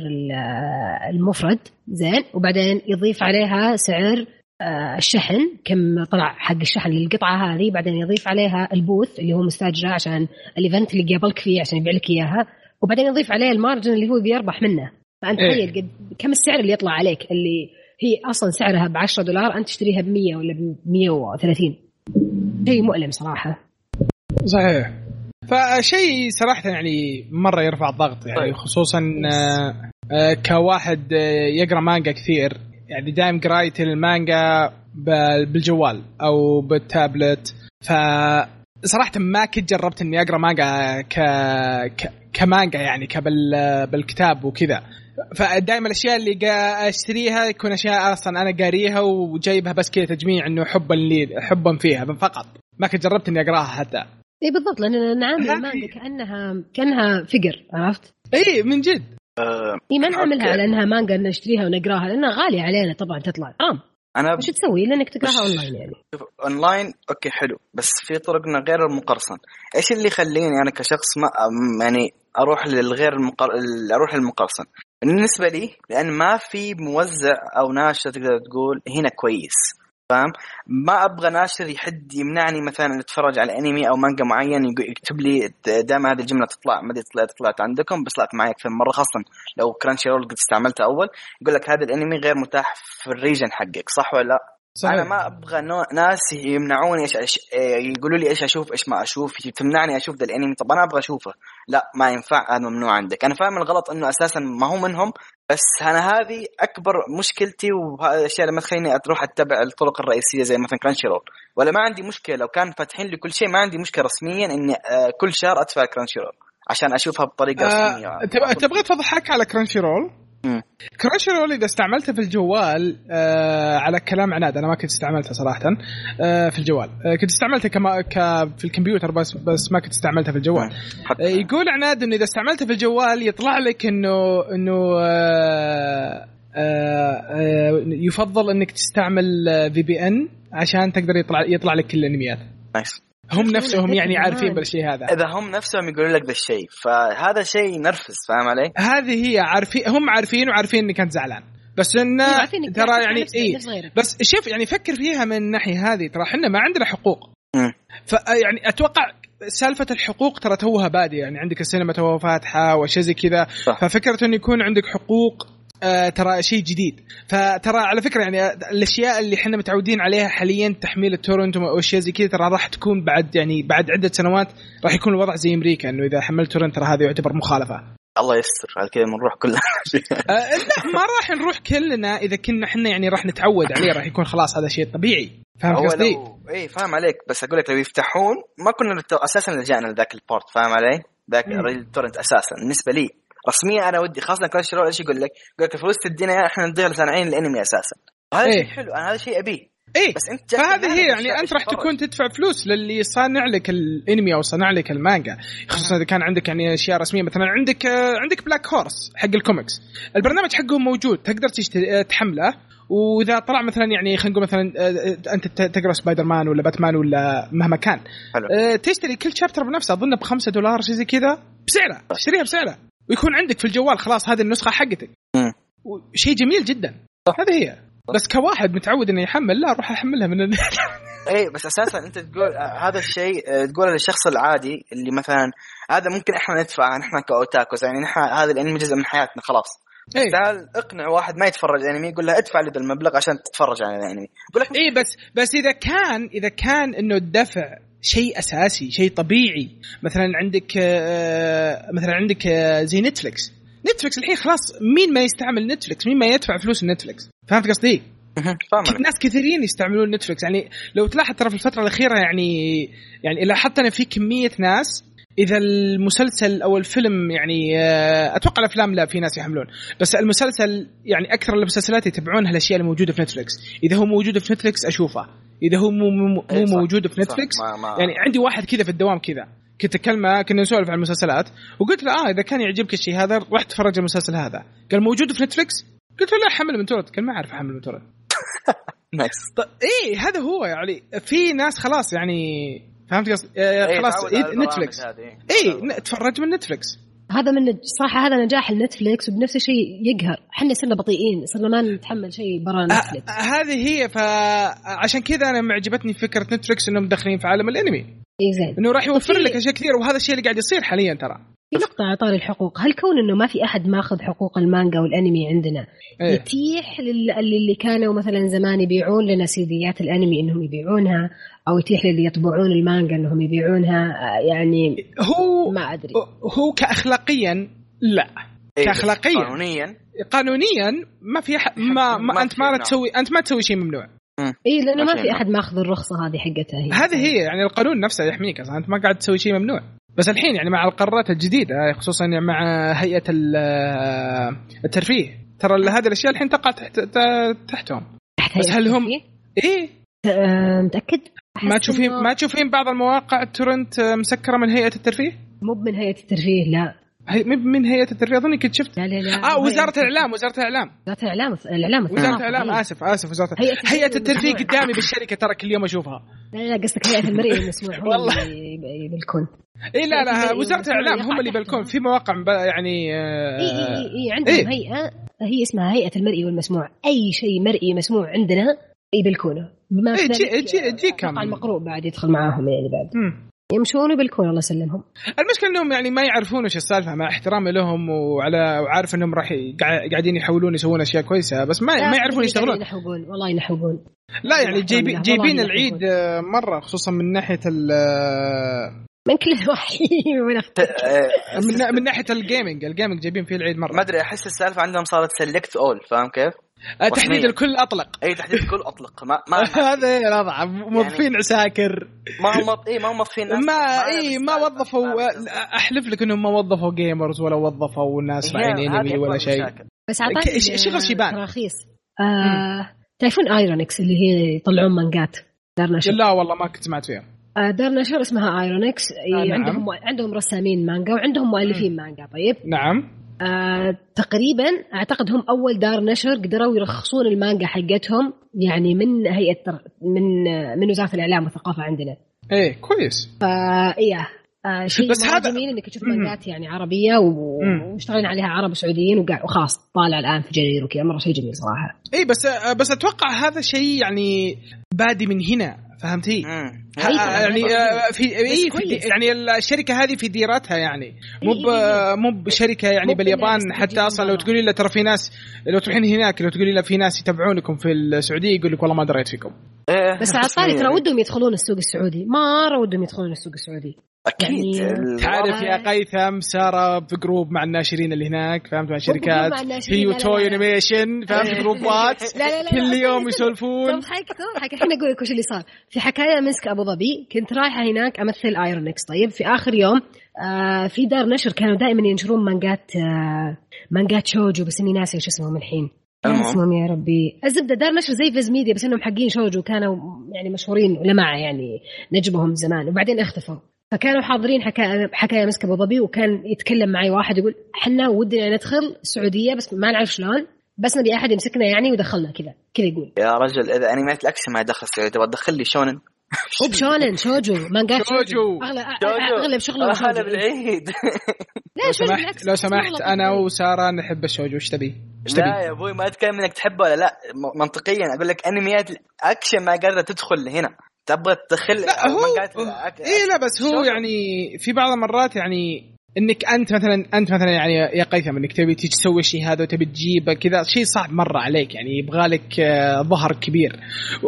المفرد زين؟ وبعدين يضيف عليها سعر آه، الشحن كم طلع حق الشحن للقطعة هذه بعدين يضيف عليها ال booth اللي هو مستأجرة عشان ال event اللي قابلك فيه عشان يبيع لك إياها وبعدين يضيف عليه ال margin اللي هو بيربح منه. فأنت إيه. تخيل قد كم السعر اللي يطلع عليك اللي هي أصلا سعرها ب 10 دولار أنت تشتريها ب 100 ولا ب 130 شيء مؤلم صراحة. صحيح. فشيء صراحة يعني مرة يرفع الضغط يعني طيب. خصوصا آه، آه، كواحد آه، يقرأ مانجا كثير يعني دائم قرايتي المانجا بالجوال أو بالتابلت. ف صراحة ما كنت جربت إني أقرأ مانجا ك... ك... كمانجا يعني كبال بالكتاب وكذا. فدائما الأشياء اللي أشتريها يكون أشياء أصلا أنا قاريها وجايبها بس كذا تجميع إنه حبا لي حبا فيها فقط. ما كنت جربت إني أقرأها حتى. اي بالضبط لأن نعامل المانجا كانها كأنها فقر عرفت؟ اي من جد. اي ما نعملها على انها مانجا نشتريها ونقراها لأنها غالية علينا طبعا تطلع. حرام أنا وش تسوي؟ لأنك تقراها أونلاين يعني. online okay حلو. بس في طرقنا غير المقرصن إيش اللي يخليني أنا كشخص ما يعني أروح للغير المقر... أروح للمقرصن بالنسبة لي لأن ما في موزع أو ناشر تقدر تقول هنا كويس. فاهم ما أبغى ناشر يحد يمنعني مثلا أتفرج على أنمي أو مانجا معين يكتب لي دائما هذه الجملة تطلع ما أدري طلعت طلعت عندكم بس طلعت معي أكثر مرة خاصه لو Crunchyroll قد استعملتها أول يقول لك هذا الأنمي غير متاح في ال region حقك صح ولا لا؟ صحيح. أنا ما أبغى ناس يمنعوني إيش أش... يقولوا لي إيش أشوف إيش ما أشوف تمنعني أشوف ذا الأنمي طب أنا أبغى أشوفه لا ما ينفع هذا ممنوع عندك أنا فاهم الغلط إنه أساسا ما هو منهم بس أنا هذه أكبر مشكلتي وهذه الأشياء اللي ما تخليني أروح أتبع الطرق الرئيسية زي مثلا Crunchyroll ولا ما عندي مشكلة لو كان فاتحين لي كل شيء ما عندي مشكلة رسميا إني آه، كل شهر أدفع Crunchyroll عشان أشوفها بطريقة آه رسمية. تبغى تضحك على Crunchyroll Crunchyroll إذا استعملته في الجوال آه على كلام عناد أنا ما كنت استعملته صراحة آه في الجوال. آه كنت استعملته كما ك في الكمبيوتر بس بس ما كنت استعملته في الجوال. آه يقول عناد إنه إذا استعملته في الجوال يطلع لك إنه إنه آه آه آه يفضل إنك تستعمل VPN عشان تقدر يطلع يطلع لك كل الأنميات. nice. هم نفسهم يعني عارفين بالشيء هذا. إذا هم نفسهم يقولوا لك ذا الشيء فهذا شيء ينرفز فاهم علي؟ هذه هي عارفين هم عارفين وعارفين إنك أنت زعلان. بس انه ترى يعني اي بس شوف يعني فكر فيها من الناحية هذه ترى إحنا ما عندنا حقوق. ف يعني أتوقع سالفة الحقوق ترى توها بادية يعني عندك السينما توها فاتحة واشياء زي كذا. ففكرة انه يكون عندك حقوق آه ترى شيء جديد. فترى على فكرة يعني الأشياء اللي إحنا متعودين عليها حاليا تحميل ال torrent وأشياء زي كذا ترى راح تكون بعد يعني بعد عدة سنوات راح يكون الوضع زي أمريكا إنه إذا حملت torrent ترى هذا يعتبر مخالفة. الله يستر على كذا بنروح كلنا. آه لا ما راح نروح كلنا إذا كنا إحنا يعني راح نتعود عليه راح يكون خلاص هذا شيء طبيعي. فاهم قصدي؟ اي فاهم عليك. بس أقول لك لو يفتحون ما كنا أساسا لجأنا لذاك البورت فاهم علي؟ ذاك ال torrent أساسا. بالنسبة لي رسميا أنا ودي خاصه Crunchyroll إيش يقول لك؟ يقول لك الفلوس تدينا إحنا نضيع لصانعين الأنمي أساسا. وهذا إيه؟ شيء حلو أنا هذا شيء أبيه. إيه. بس أنت فهذه هي يعني أنت راح تكون تدفع فلوس للي صانع لك الأنمي أو صنع لك المانجا. خصوصا إذا كان عندك يعني أشياء رسمية. مثلا عندك آه عندك Black Horse حق الكوميكس. البرنامج حقهم موجود تقدر تشتري آه، تحمله. وإذا طلع مثلا يعني خلينا نقول مثلا آه، آه، انت تقرأ سبايدر مان ولا باتمان ولا مهما كان. حلو. تشتري كل chapter بنفسه أظن ب 5 دولار شيء زي كذا بسعره تشتريها بسعره. ويكون عندك في الجوال خلاص هذه النسخة حقتك. شيء جميل جدا. هذه هي. بس كواحد متعود إنه يحمل لا أروح أحملها من اي بس أساسا أنت تقول هذا الشيء تقول للشخص العادي اللي مثلا هذا ممكن إحنا ندفع نحن ك otakus يعني نحن هذا الانمي جزء من حياتنا خلاص. إيه؟ تعال اقنع واحد ما يتفرج انمي يقول له ادفع لي المبلغ عشان تتفرج على الأنمي. يقول لك اي بس بس إذا كان إذا كان إنه الدفع شيء أساسي شيء طبيعي. مثلا عندك آه، مثلا عندك آه، زي نتفلكس نتفلكس الحين خلاص مين ما يستعمل نتفلكس مين ما يدفع فلوس نتفلكس فهمت قصدي؟ ناس كثيرين يستعملون نتفلكس يعني لو تلاحظ ترى في الفترة الأخيرة يعني يعني لاحظت أنا في كمية ناس إذا المسلسل أو الفيلم يعني آه، أتوقع الأفلام لا في ناس يحملون. بس المسلسل يعني أكثر المسلسلات يتابعونها الاشياء اللي موجوده في نتفلكس إذا هو موجود في نتفلكس أشوفه. إذا هو مو مو, مو موجود في نتفلكس يعني عندي واحد كذا في الدوام كذا. كنت اكلمه كنا نسولف عن المسلسلات. وقلت له آه إذا كان يعجبك الشيء هذا روح تفرج المسلسل هذا. قال موجود في نتفلكس قلت له لا حمل من torrent قال ما أعرف أحمل من torrent nice اي هذا هو يعني في ناس خلاص يعني فهمت قصدي؟ آه، إيه، خلاص نتفلكس اي تفرج من نتفلكس هذا من صراحة هذا نجاح النتفلكس وبنفس الشيء يقهر. إحنا صرنا بطيئين صرنا ما نتحمل شيء برا نتفلكس هذه هي فعشان كذا أنا معجبتني فكرة نتفلكس إنهم مدخلين في عالم الأنمي. اي زين. إنه راح يوفر لك أشياء كثير وهذا الشيء اللي قاعد يصير حاليا ترى. في نقطة على طاري الحقوق، هل كون إنه ما في أحد ماخذ حقوق المانجا والأنمي عندنا إيه؟ يتيح للي كانوا مثلا زمان يبيعون لنا سيديات الأنمي إنهم يبيعونها أو يتيح للي يطبعون المانجا إنهم يبيعونها؟ يعني هو ما أدري. هو كاخلاقيا لا. إيه كاخلاقيا. قانونيا. قانونيا ما في ح... ما, ما, ما أنت ما تسوي أنت ما تسوي شيء ممنوع. اي لأنه ما في أحد ماخذ الرخصة هذه حقتها هي. هذه هي يعني القانون نفسه يحميك أصلا أنت ما قاعد تسوي شيء ممنوع. بس الحين يعني مع القرارات الجديدة خصوصا يعني مع هيئة الترفيه. ترى هذه الأشياء الحين تقع تحت تحتهم. تحت بس هل هم إيه. متأكد؟ ما تشوفين ما تشوفين بعض المواقع التورنت مسكرة من هيئة الترفيه؟ مو من هيئة الترفيه لا. هي من هيئه الترفيه اظني كنت شفت لا لا لا. آه وزارة الإعلام وزارة الإعلام. وزارة الإعلام الإعلام وزارة الإعلام آسف آسف وزارة هيئه, هيئة الترفيه قدامي بالشركة ترى كل يوم أشوفها. لا لا قصدك هيئة المرئي المسموع والله. يبلكون إي لا لا وزارة الإعلام هم اللي يبلكون في مواقع يعني آه، إي إي إي عندهم؟ هيئة هي اسمها هيئة المرئي والمسموع. أي شيء مرئي مسموع عندنا يبلكونه بما جي كم المقروء بعد يدخل معاهم يعني بعد. يمشون بالكون الله يسلمهم. المشكلة إنهم يعني ما يعرفون إيش السالفة مع احترامي لهم وعلى وعارف إنهم راح قاعدين يحاولون يسوون أشياء كويسة بس ما ما يعرفون يشتغلون. ينحقون والله ينحقون لا يعني جايبين جايبين العيد مرة خصوصا من ناحية ال من كل النواحي من من ناحية ال gaming ال gaming جايبين فيه العيد مرة. ما أدري أحس السالفة عندهم صارت select all فاهم كيف؟ آه، تحديد الكل أطلق. إي تحديد الكل أطلق. ما ما هذا الوضع موظفين يعني عساكر. ما هم إي ما هم موظفين ما إي ما وظفوا أحلف لك إنهم ما وظفوا gamers ولا وظفوا ناس معين انمي ولا شيء. بس أعطاني شغل شيبان؟ تراخيص آه تعرفون ايرونكس اللي هي يطلعون مانجات. دار نشر. لا والله ما كنت سمعت فيها. آه، دار نشر اسمها ايرونكس نعم. عندهم عندهم رسامين مانجا وعندهم مؤلفين مانجا طيب؟ نعم. آه تقريبا أعتقد هم أول دار نشر قدروا يرخصون المانجا حقتهم يعني من هيئة من من وزارة الإعلام والثقافة عندنا. إيه كويس. فا إيه آه شيء بس هذا جميل إنك تشوف مانجات يعني عربية ومشتغلين عليها عرب وسعوديين وخلاص طالع الآن في جرير وكذا مرة شيء جميل صراحة. اي بس آه، بس أتوقع هذا شيء يعني بادي من هنا فهمتي؟ يعني آه، في اي في يعني الشركة هذه في ديرتها يعني. مو مو بشركة يعني باليابان حتى أصلا لو تقولي له ترى في ناس لو تروحين هناك لو تقولي له في ناس يتابعونكم في السعودية يقول لك والله ما دريت فيكم. إيه، بس على الطاري ترى ودهم يدخلون السوق السعودي. مره ودهم يدخلون السوق السعودي. أكيد. يعني تعرف يا قيثم سارة في group مع الناشرين اللي هناك فهمت؟ مع شركات. هي و Toei Animation فهمت؟ جروبات كل يوم يسولفون. تضحك تضحك الحين أقول لك وش اللي صار. في حكاية مسك أبو ظبي كنت رايحة هناك أمثل ايرونكس طيب في آخر يوم آه في دار نشر كانوا دائما ينشرون مانجات آه مانجات shoujo بس إني ناسي إيش اسمهم الحين. اسمهم يا ربي. الزبدة دار نشر زي Viz Media بس إنهم حقين shoujo كانوا يعني مشهورين لمعه يعني نجمهم زمان وبعدين اختفوا. فكانوا حاضرين حكايه حكاية مسك أبو ظبي وكان يتكلم معي واحد يقول إحنا ودنا ندخل السعودية بس ما نعرف شلون بس نبي أحد يمسكنا يعني ويدخلنا كذا كذا يقول. يا رجل إذا انميت الاكشن ما يدخل السعودية تبغى تدخل لي shonen؟ مو ب shonen shoujo manga shoujo اغلب شغله هذا بالعيد لو سمحت لو سمحت أنا وسارة نحب ال shoujo. إيش تبي؟ لا يا أبوي ما أتكلم إنك تحبه ولا لا. منطقيا أقول لك أنميات الأكشن ما قادرة تدخل هنا. تبغى تدخل لا هو اي لا بس هو يعني في بعض المرات يعني إنك أنت مثلا أنت مثلا يعني يا قيثم إنك تبي تيجي تسوي الشيء هذا وتبي تجيبه كذا شيء صعب مرة عليك يعني يبغى لك آه، ظهر كبير.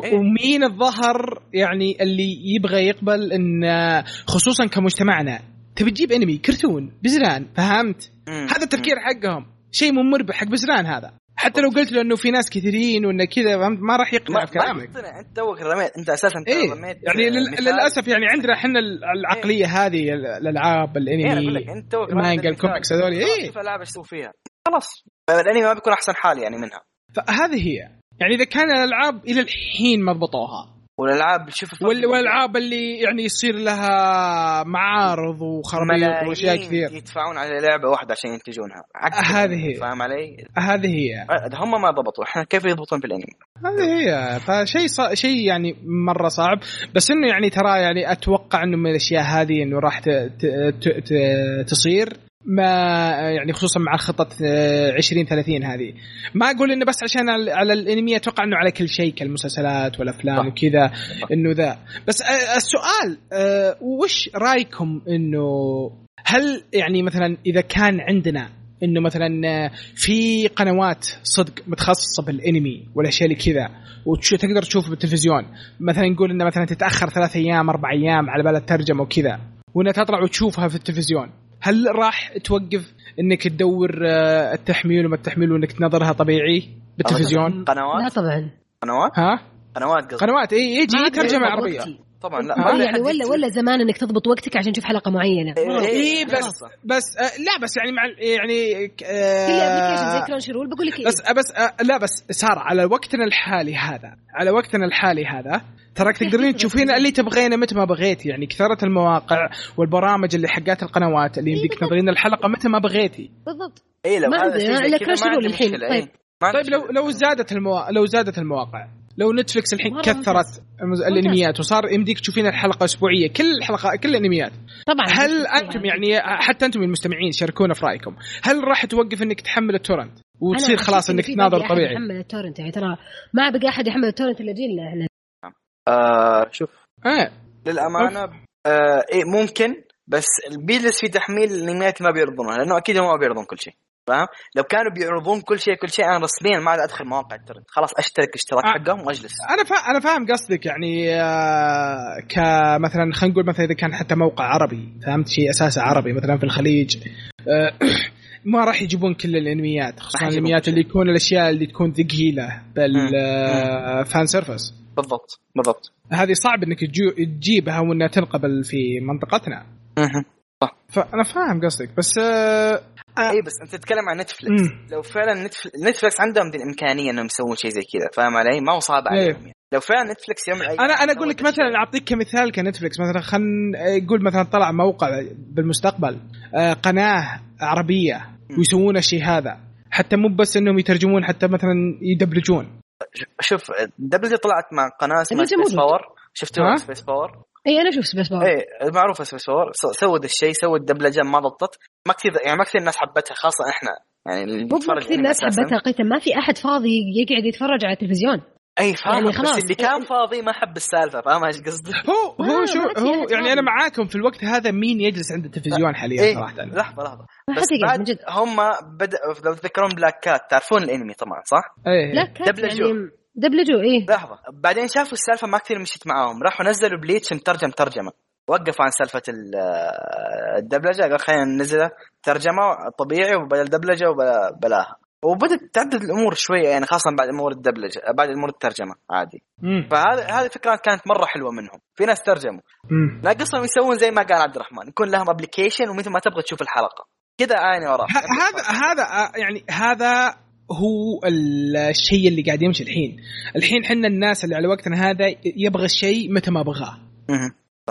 إيه؟ ومين الظهر يعني اللي يبغى يقبل إن آه، خصوصا كمجتمعنا تبي تجيب أنمي كرتون بزران فهمت؟ هذا التفكير حقهم. شيء مو مربح حق بزران هذا. حتى لو قلت له إنه في ناس كثيرين وإنه كذا فهمت؟ ما راح يقنع في كلامك. أنت توك رميت أنت أساسا إيه؟ رميت يعني للأسف يعني عندنا إحنا العقلية إيه؟ هذه الألعاب الأنمي إيه أنت توك المانجا الكوميكس هذول إيه. العاب إيش تسوي فيها. خلاص. الأنمي ما بيكون أحسن حال يعني منها. فهذه هي. يعني إذا كان الألعاب إلى الحين ما ضبطوها والألعاب شوف والألعاب اللي يعني يصير لها معارض وخرابيط وأشياء كثير. يدفعون على لعبة واحدة عشان ينتجونها. هذه هي. فاهم علي؟ هذه هي. هم ما ضبطوا. إحنا كيف يضبطون في الأنمي؟ هذه هي. فشيء ص... شيء يعني مرة صعب. بس إنه يعني ترى يعني أتوقع إنه من الأشياء هذه إنه راح ت... ت... ت... تصير. ما يعني خصوصا مع خطة 20 30 هذه. ما أقول إنه بس عشان على الأنمي أتوقع إنه على كل شيء كالمسلسلات والأفلام وكذا إنه ذا. بس آه، السؤال آه، وش رأيكم إنه هل يعني مثلا إذا كان عندنا إنه مثلا آه، في قنوات صدق متخصصة بالأنمي والاشياء اللي كذا وتقدر تشوفه بالتلفزيون مثلا نقول إنه مثلا تتأخر ثلاث أيام أربع أيام على بال الترجمة وكذا وإنها تطلع وتشوفها في التلفزيون؟ هل راح توقف إنك تدور آه، التحميل وما التحميل وإنك تنظرها طبيعي بالتلفزيون؟ قنوات؟ لا طبعا قنوات؟ ها؟ قنوات قصدي قنوات إي يجي ترجمة عربية طبعا لا ما يعني ولا ولا زمان إنك تضبط وقتك عشان تشوف حلقة معينة. اي إيه بس بس آه لا بس يعني مع يعني آه في application زي Crunchyroll بقول لك بس بس آه لا بس صار على وقتنا الحالي هذا على وقتنا الحالي هذا تراك تقدرين تشوفين اللي تبغينه متى ما بغيتي يعني كثرة المواقع والبرامج اللي حقات القنوات اللي يمديك تنظرين الحلقة متى ما بغيتي. بالضبط. اي لو هذا ما الحين. طيب. طيب لو لو زادت الموا... لو زادت المواقع. لو نتفلكس الحين كثرت الأنميات وصار يمديك تشوفين الحلقة أسبوعية كل حلقه كل الأنميات. طبعا. هل أنتم يعني حتى أنتم المستمعين شاركونا في رأيكم. هل راح توقف إنك تحمل ال torrent؟ وتصير خلاص إنك تناظر طبيعي. يحمل ال torrent يعني ترى ما بقى أحد يحمل ال torrent إلا جيلنا إحنا. آه شوف. إيه للأمانة آه إيه ممكن بس بيجلس في تحميل الأنميات ما بيعرضونها لأنه أكيد هم ما بيعرضون كل شيء. فاهم؟ لو كانوا بيعرضون كل شيء كل شيء أنا رسميا ما عاد أدخل مواقع ال torrent. خلاص أشترك اشتراك آه. حقهم وأجلس. أنا فا... أنا فاهم قصدك يعني آه كمثلا خلينا نقول مثلا إذا كان حتى موقع عربي فهمت؟ شيء اساسه عربي مثلا في الخليج آه ما راح يجيبون كل الأنميات خصوصا الأنميات اللي تكون الأشياء اللي تكون ثقيلة بال fan service بالضبط بالضبط. هذه صعب إنك تجيبها وإنها تنقبل في منطقتنا. فأنا فاهم قصدك بس آه آه. اي بس أنت تتكلم عن نتفلكس مم. لو فعلا نتفلكس عندهم دي الامكانيه إنهم يسوون شيء زي كذا فاهم علي؟ ما هو صعب عليهم يعني. لو فعلا نتفلكس يوم أنا أنا أقول لك مثلا أعطيك كمثال كنتفلكس مثلا خلينا يقول مثلا طلع موقع بالمستقبل آه قناة عربية ويسوون الشيء هذا حتى مو بس إنهم يترجمون حتى مثلا يدبلجون. شوف دبلجه طلعت مع قناة اسمها سبيس باور شفتوها؟ سبيس باور إي أنا أشوف سبيس باور إي معروفة سبيس باور سوت الشيء سوت دبلجه ما ضبطت. ما كثير يعني ما كثير الناس حبتها خاصة إحنا. يعني اللي مو كثير الناس حبتها قطع ما في أحد فاضي يقعد يتفرج على التلفزيون. إي فاهم. يعني خلاص. بس اللي كان فاضي ما حب السالفة فاهم إيش قصدي؟ هو هو شو هو يعني أنا معاكم في الوقت هذا مين يجلس عند التلفزيون حاليا إيه؟ صراحة؟ لحظة لحظة. بس بعد هم بدا لو تذكرون بلاك كات تعرفون الأنمي طبعا صح؟ إيه بلاك كات دبلجوه يعني دبلجوه إيه. لحظة. بعدين شافوا السالفة ما كثير مشيت معاهم. راحوا نزلوا بليتش مترجم ترجمة. وقفوا عن سالفة الدبلجة. قال خلينا ننزله ترجمة طبيعي وبدل دبلجة وبلاها وبدأت تعدد الأمور شوية يعني خاصة بعد أمور الدبلجة بعد أمور الترجمة عادي. فهذه هذه الفكرة كانت مرة حلوة منهم. في ناس ترجموا. ناقصهم يسوون زي ما قال عبد الرحمن. يكون لهم application ومثل ما تبغى تشوف الحلقة. كذا عيني وراه هذا هذا آه، يعني هذا هو الشيء اللي قاعد يمشي الحين. الحين حنا الناس اللي على وقتنا هذا يبغى الشيء متى ما بغاه.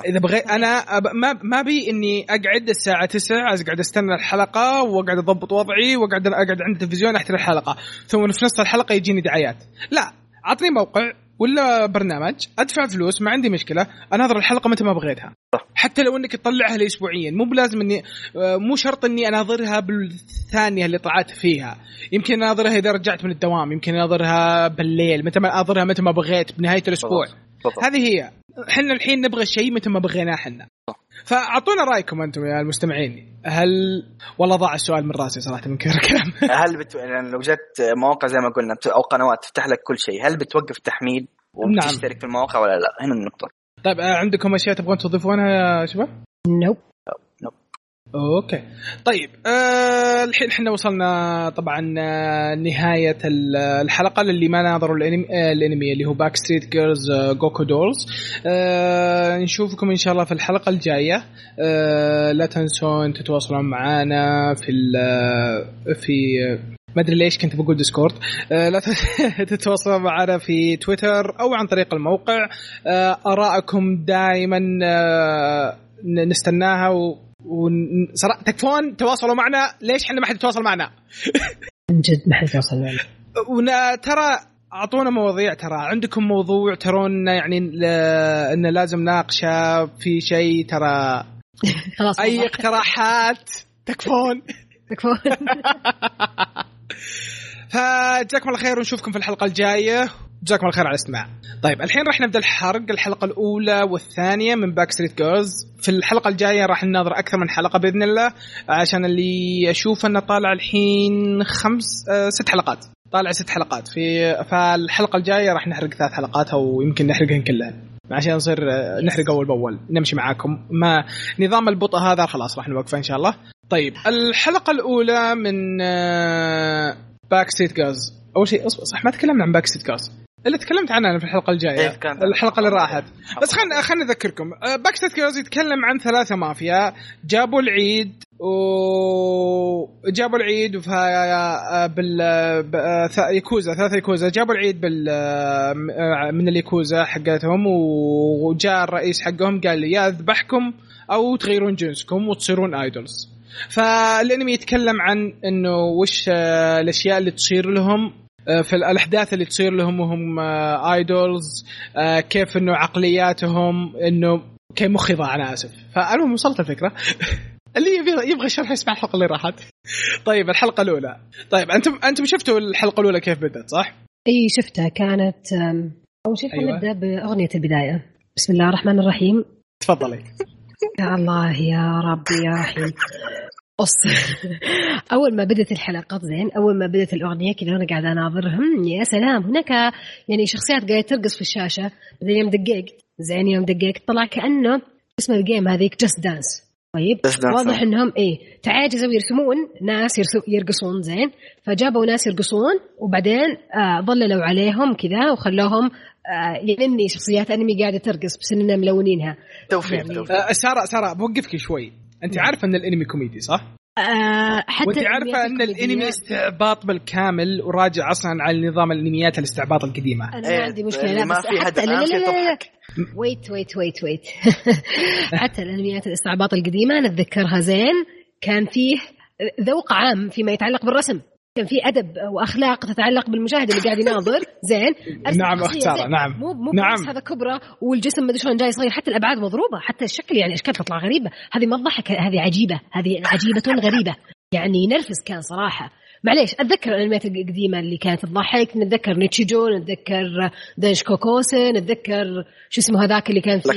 إذا بغيت أنا ما ما بي إني أقعد الساعة 9 أقعد أستنى الحلقة وأقعد أضبط وضعي وأقعد أقعد عند التلفزيون احترم الحلقة. ثم في نص الحلقة يجيني دعايات. لا أعطني موقع ولا برنامج أدفع فلوس ما عندي مشكلة اناظر الحلقة متى ما بغيتها. حتى لو إنك تطلعها لي اسبوعيا مو بلازم إني مو شرط إني أناظرها بالثانية اللي طلعت فيها. يمكن أناظرها إذا رجعت من الدوام يمكن أناظرها بالليل متى ما أناظرها متى ما بغيت بنهاية الأسبوع. هذه هي. إحنا الحين نبغى الشيء متى ما بغيناه إحنا. فأعطونا رأيكم أنتم يا المستمعين. هل والله ضاع السؤال من رأسي صراحة من كثر الكلام. هل بت... يعني لو جت مواقع زي ما قلنا أو قنوات تفتح لك كل شيء هل بتوقف تحميل وتشترك نعم. في المواقع ولا لا؟ هنا النقطة. طيب آه، عندكم أشياء تبغون تضيفونها يا شباب؟ nope okay. طيب آه الحين إحنا وصلنا طبعا آه نهاية الحلقة للي ما ناظروا الأنمي, آه الأنمي اللي هو باك ستريت جيرلز جوكو دولز آه نشوفكم إن شاء الله في الحلقة الجاية. آه لا تنسون تتواصلون معنا في في ما أدري ليش كنت بقول ديسكورد آه لا تتواصلون معنا في تويتر أو عن طريق الموقع. آه ارائكم دائما آه نستناها و وصراحه تكفون تواصلوا معنا. ليش إحنا ما حد يتواصل معنا؟ من جد ما حد يتواصل معنا. وترى أعطونا مواضيع ترى. عندكم موضوع ترون يعني إنه لازم ناقشه في شيء ترى. خلاص أي اقتراحات؟ تكفون. تكفون. فجزاكم الله خير ونشوفكم في الحلقة الجاية. جزاكم الله خير على الاستماع. طيب الحين راح نبدأ الحرق الحلقة الأولى والثانية من باك ستريت جيرلز، في الحلقة الجاية راح نناظر أكثر من حلقة بإذن الله عشان اللي أشوف أنه طالع الحين خمس آه ست حلقات. طالع ست حلقات. في فالحلقة الجاية راح نحرق ثلاث حلقات أو يمكن نحرقهن كلهن. عشان نصير آه، نحرق أول بأول. نمشي معاكم. ما نظام البطء هذا خلاص راح نوقفه إن شاء الله. طيب الحلقة الأولى من باك ستريت جيرلز أول شيء صح ما تكلمنا عن باك ستريت جيرلز اللي تكلمت عنها في الحلقة الجاية. إيه الحلقة اللي راحت. بس خلينا خلينا نذكركم باك ستريت جيرلز يتكلم عن ثلاثة مافيا. جابوا العيد وجابوا العيد في بال يكوزا ثلاثة يكوزا جابوا العيد بال من اليكوزا حقتهم وجاء الرئيس حقهم قال لي يا اذبحكم أو تغيرون جنسكم وتصيرون ايدولز فالأنمي يتكلم عن إنه وش الأشياء اللي تصير لهم آه، في الأحداث اللي تصير لهم وهم ايدولز آه، آه، كيف إنه عقلياتهم إنه كيف مخي ضاع أنا آسف. فالمهم وصلت الفكرة. اللي يبغى يبغى شرح يسمع الحلقة اللي راحت. طيب الحلقة الأولى. طيب أنتم أنتم شفتوا الحلقة الأولى كيف بدأت صح؟ إي شفتها. كانت أول شيء أيوة. نبدأ بأغنية البداية. بسم الله الرحمن الرحيم. تفضلي. يا الله يا ربي يا رحيم. قص أول ما بدت الحلقات زين أول ما بدت الأغنية كذا وأنا قاعدة أناظرهم. يا سلام هناك يعني شخصيات قاعدة ترقص في الشاشة. بعدين يوم دققت زين يوم دققت طلع كأنه اسم الجيم هذيك جاست دانس طيب واضح إنهم إيه تعاجزوا يرسمون ناس يرقصون زين. فجابوا ناس يرقصون وبعدين آه ظللوا عليهم كذا وخلوهم آه يعني شخصيات أنمي قاعدة ترقص بس اننا ملونينها. توفيق يعني توفيق. آه سارة سارة بوقفك شوي. أنت. عارفه أن الأنمي كوميدي صح؟ آه حتى وأنت عارفة أن الأنمي استعباط بالكامل وراجع أصلا على نظام الأنميات الاستعباط القديمة أنا ما عندي مشكلة لا ما في حتى لا لا لا, لا. wait wait wait wait حتى الأنميات الاستعباط القديمة أنا أتذكرها زين كان فيه ذوق عام فيما يتعلق بالرسم كان في أدب وأخلاق تتعلق بالمشاهد اللي قاعد يناظر. زين. نعم اخت ساره نعم. مو مو نعم. رأسها كبره والجسم ما شلون جاي صغير حتى الأبعاد مضروبة حتى الشكل يعني أشكال تطلع غريبة. هذه ما تضحك هذه عجيبة هذه عجيبة غريبة. يعني نرفز كان صراحة. معليش أتذكر الأنميات القديمة اللي كانت تضحك نتذكر نيتشيجو نتذكر دنش كوكوسن نتذكر شو اسمه هذاك اللي كان فيه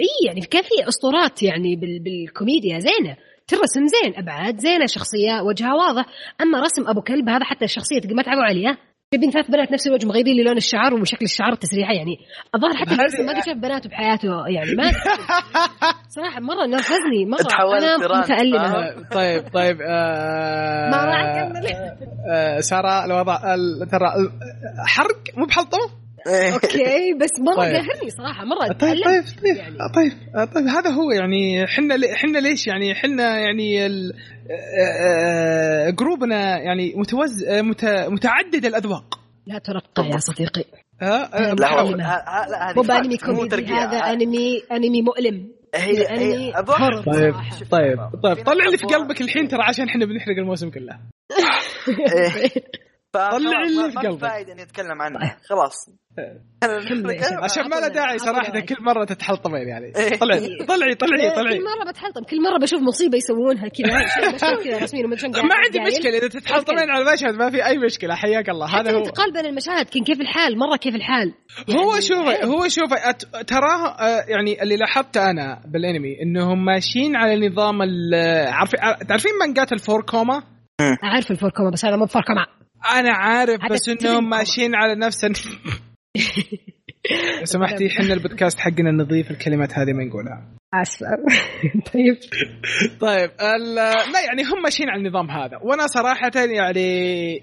إي يعني كان في أسطورات يعني بالكوميديا زينة. ترسم زين أبعاد زينة شخصية وجهها واضح. أما رسم أبو كلب هذا حتى الشخصية ما تعبوا عليها. جايبين ثلاث بنات نفس الوجه مغيرين لي لون الشعر وشكل الشعر التسريحه يعني الظاهر حتى الرسم ما قد شاف بناته بحياته يعني ما صراحة مرة نرفزني مرة. أنا متألمة. طيب طيب آه ما راح أكمل. آه سارة الوضع ترى حرق مو بحلطمة. okay بس مرة طيب. قاهرني صراحة مرة طيب طيب طيب, يعني. طيب طيب هذا هو يعني إحنا إحنا ليش يعني إحنا يعني group نا يعني متو- متعدد الأذواق. لا ترقى يا صديقي. ها لا لا مو بانمي كوميدي هذا أنمي أنمي مؤلم. هي هي طيب طيب طيب طلع اللي في قلبك الحين ترى عشان إحنا بنحرق الموسم كله. طلع اللي في قلبك فايدة إني أتكلم عنه. طيب. خلاص. عشان ما له داعي صراحة كل مرة تتحلطمين يعني. طلعي طلعي طلعي طلعي كل مرة بتحلطم كل مرة بشوف مصيبة يسوونها كذا. ما عندي مشكلة. إذا تتحلطمين على المشهد ما في أي مشكلة. حياك الله. هذا هو. الانتقال بين المشاهد كان كيف الحال؟ مرة كيف الحال؟ هو شوفي هو شوفي تراه آه، يعني اللي لاحظته أنا بالأنمي إنهم ماشيين على نظام عارفين تعرفين مانجات الفور كوما؟ أعرف الفور كوما بس هذا مو فور كوما. أنا عارف بس إنهم ماشيين على نفس سمحتي إحنا البودكاست حقنا نضيف الكلمات هذه ما نقولها. اسف طيب. طيب لا يعني هم ماشيين على النظام هذا. وأنا صراحة يعني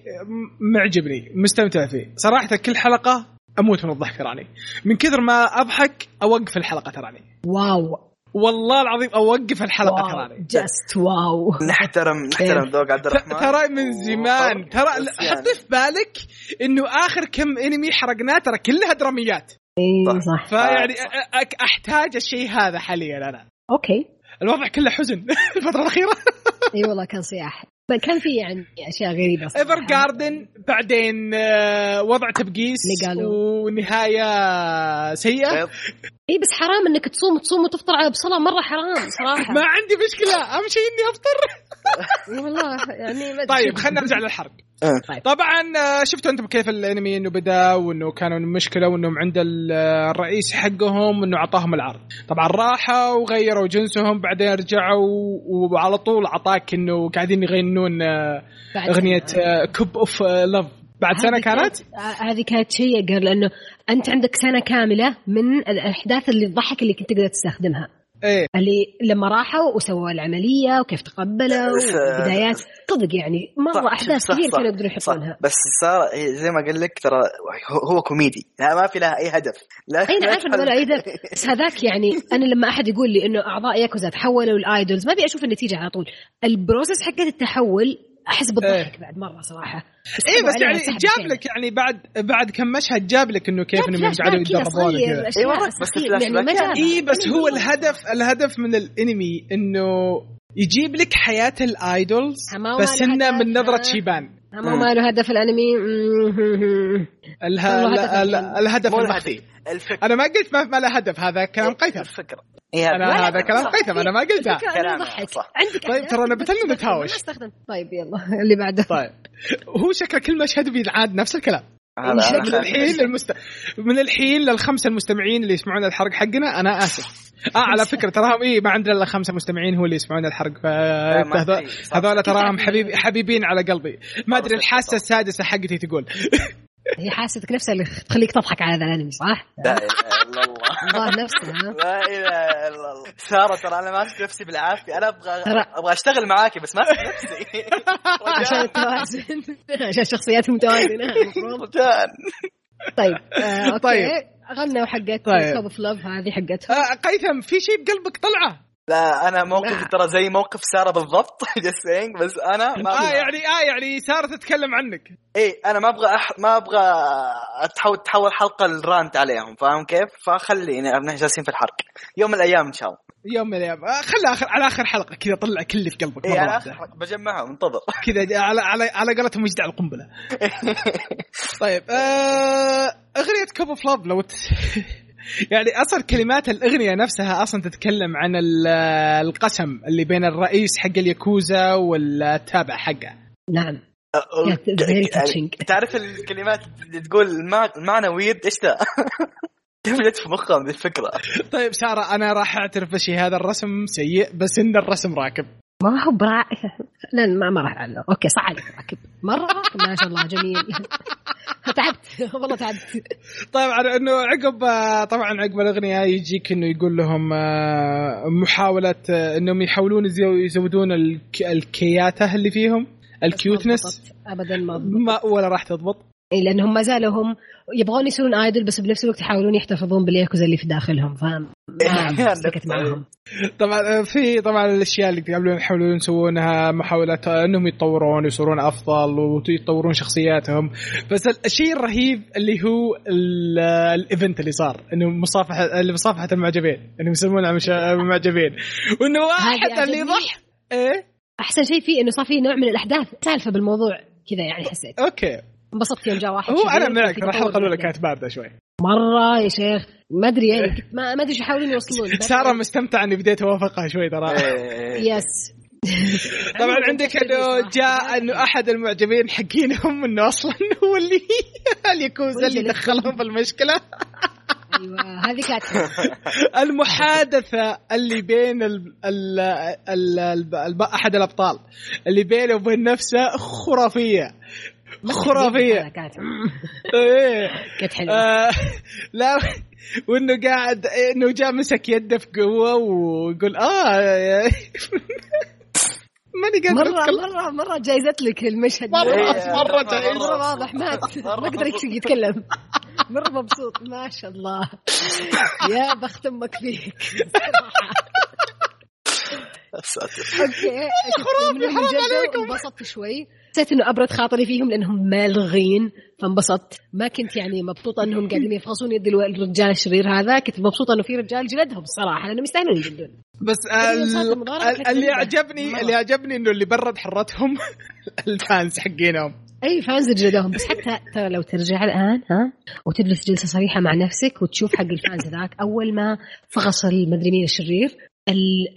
معجبني مستمتع فيه. صراحة كل حلقة أموت من الضحك تراني. من كثر ما أضحك أوقف الحلقة تراني. wow. والله العظيم أوقف الحلقة ترى just wow. نحترم نحترم. ذوق عبد الرحمن. ترى من زمان ترى حط في بالك إنه آخر كم أنمي حرقناه ترى كلها دراميات. اي صح. فيعني أحتاج الشيء هذا حاليا أنا. okay. الوضع كله حزن الفترة الأخيرة. إي والله كان صياح. كان في يعني أشياء غريبة ايفر جاردن بعدين آه، وضع تبقيس ونهاية سيئة. اي بس حرام إنك تصوم تصوم وتفطر على بصله مرة حرام صراحة. ما عندي مشكلة. أهم شيء إني أفطر. والله يعني طيب خلينا نرجع للحرق. آه. طيب. طبعا آه، شفتوا أنتم كيف الأنمي إنه بدأ وإنه كانوا مشكله وإنهم عند الرئيس حقهم إنه أعطاهم العرض. طبعا راحوا وغيروا جنسهم بعدين رجعوا وعلى طول أعطاك إنه قاعدين يغنون آه، أغنية cup of love بعد سنة كانت؟ هذه كانت شيء لأنه أنت عندك سنة كاملة من الأحداث اللي تضحك اللي كنت تقدر تستخدمها. إيه. اللي لما راحوا وسووا العملية وكيف تقبلوا بدايات صدق يعني مرة أحداث كثير كانوا يقدروا يحطونها. بس صار زي ما قال لك ترى هو كوميدي. يعني ما في لها أي هدف. لا أي عارفه انه ولا أي هدف. بس هذاك يعني أنا لما أحد يقول لي إنه أعضاء ياكوزا تحولوا ل idols ما أبي أشوف النتيجة على طول. ال process حقت التحول أحس بالضحك إيه. بعد مرة صراحة. اي بس يعني جاب لك يعني بعد بعد كم مشهد جاب لك إنه كيف إنهم قاعدين يتدربون اي بس هو الهدف الهدف من الأنمي إنه يجيب لك حياة ال idols بس إنه من نظرة شيبان. مو ما له هدف الأنمي الهدف المخفي أنا ما قلت ما له هدف هذا كلام قيثم. الفكرة أنا هذا كلام قيثم أنا ما قلتها. كلام عندك طيب ترى أنا بتلنا نتهاوش طيب يلا. اللي بعده. طيب. هو شكل كل مشهد بينعاد نفس الكلام. من الحين للمست... من الحين للخمسة المستمعين اللي يسمعون الحرق حقنا أنا آسف. آه على فكرة تراهم إيه ما عندنا إلا خمسة مستمعين هو اللي يسمعون الحرق. هذول تراهم حبيبي حبيبين على قلبي. ما أدري الحاسة السادسة حقتي تقول. هي حاستك نفسها اللي تخليك تضحك على هذا الأنمي صح؟ لا إله إلا الله. الله نفسه لا إله إلا الله. سارة ترى أنا ماسك نفسي بالعافية. أنا أبغى أبغى أشتغل معاكي بس ماسك نفسي. عشان التوازن عشان الشخصيات متوازنة المفروض طيب آه، طيب. غنوا حقت طيب. cup of love هذه حقتها آه قيثم في شيء بقلبك طلعه؟ لا أنا موقفي ترى زي موقف سارة بالضبط just بس أنا ما آه يعني آه يعني سارة تتكلم عنك. إيه أنا ما أبغى أح... ما أبغى تحول تحول حلقة الرانت عليهم فاهم كيف؟ فخلينا إحنا جالسين في الحرق. يوم من الأيام إن شاء الله. يوم من الأيام. آه خلي اخر على آخر حلقة كذا طلع كل اللي في قلبك إيه على آخر حلقة بجمعهم انتظر كذا على على على قولتهم مجد على القنبلة. طيب آه أغنية كوب اوف لو يعني أصلا كلمات الأغنية نفسها أصلا تتكلم عن القسم اللي بين الرئيس حق الياكوزا والتابع حقه. نعم. يعني تعرف الكلمات اللي تقول المعنى ويرد إيش ذا؟ كيف جت في مخهم الفكرة؟ طيب سارة أنا راح أعترف بشيء هذا الرسم سيء بس إن الرسم راكب. ما هو برا لا ما, ما راح أعلق. أوكي صح عليك راكب. مرة ما شاء الله جميل. تعبت. والله تعبت. طبعا إنه عقب طبعا عقب الأغنية يجيك إنه يقول لهم آه، محاولة آه، إنهم يحاولون يزودون الكياته اللي فيهم ال cuteness. ابدا ما, ما ولا راح تضبط. اي لأنهم ما زالوا هم يبغون يصيرون idol بس بنفس الوقت يحاولون يحتفظون بالياكوزا اللي في داخلهم فاهم معهم طبعا. في طبعا الأشياء اللي قبل يحاولون يسوونها محاولات إنهم يتطورون يصيرون أفضل ويطورون شخصياتهم. بس الشيء الرهيب اللي هو ال event اللي صار إنه مصافحه اللي مصافحة المعجبين إنهم يسمونها المعجبين. وإنه واحد اللي ضح إيه؟ أحسن شيء فيه إنه صار في نوع من الأحداث سالفه بالموضوع كذا يعني حسيت. أوكي. انبسطت يوم جاء واحد هو أنا معك الحلقة الأولى كانت باردة شوي. مرة يا شيخ ما أدري يعني ما ما أدري إيش يحاولون يوصلون سارة مستمتعه إني بديت أوافقها شوي ترى. yes طبعا عندك إنه جاء إنه أحد المعجبين حقينهم إنه أصلا هو اللي اليكوزا اللي دخلهم في المشكلة. أيوه هذه كانت المحادثة اللي بين ال ال ال ال أحد الأبطال اللي بينه وبين نفسه خرافية. خرافيه كانت إيه. كانت حلوة. آه لا وإنه قاعد إنه جاء مسك يده في قوة ويقول آه ماني قادر مرة مرة مرة جايزت لك المشهد. مرة إيه، مرة جايزت مرة واضح ما ما قدر يتكلم. مرة مبسوط. ما شاء الله. يا بخت أمك فيك. أوكي خرافي حرام عليكم. انبسطت شوي. حسيت إنه أبرد خاطري فيهم لأنهم بالغين فانبسطت. ما كنت يعني مبسوطة إنهم قاعدين يفغصون يد الرجال الشرير هذا. كنت مبسوطة إنه في رجال جلدهم الصراحه لأنهم يستاهلون يجلدون. بس اللي عجبني اللي عجبني إنه اللي برد حرتهم ال fans حقينهم. أي fans جلدهم. بس حتى ترى لو ترجع الآن ها وتجلس جلسة صريحة مع نفسك وتشوف حق ال fans ذاك أول ما فغص المدري مين الشرير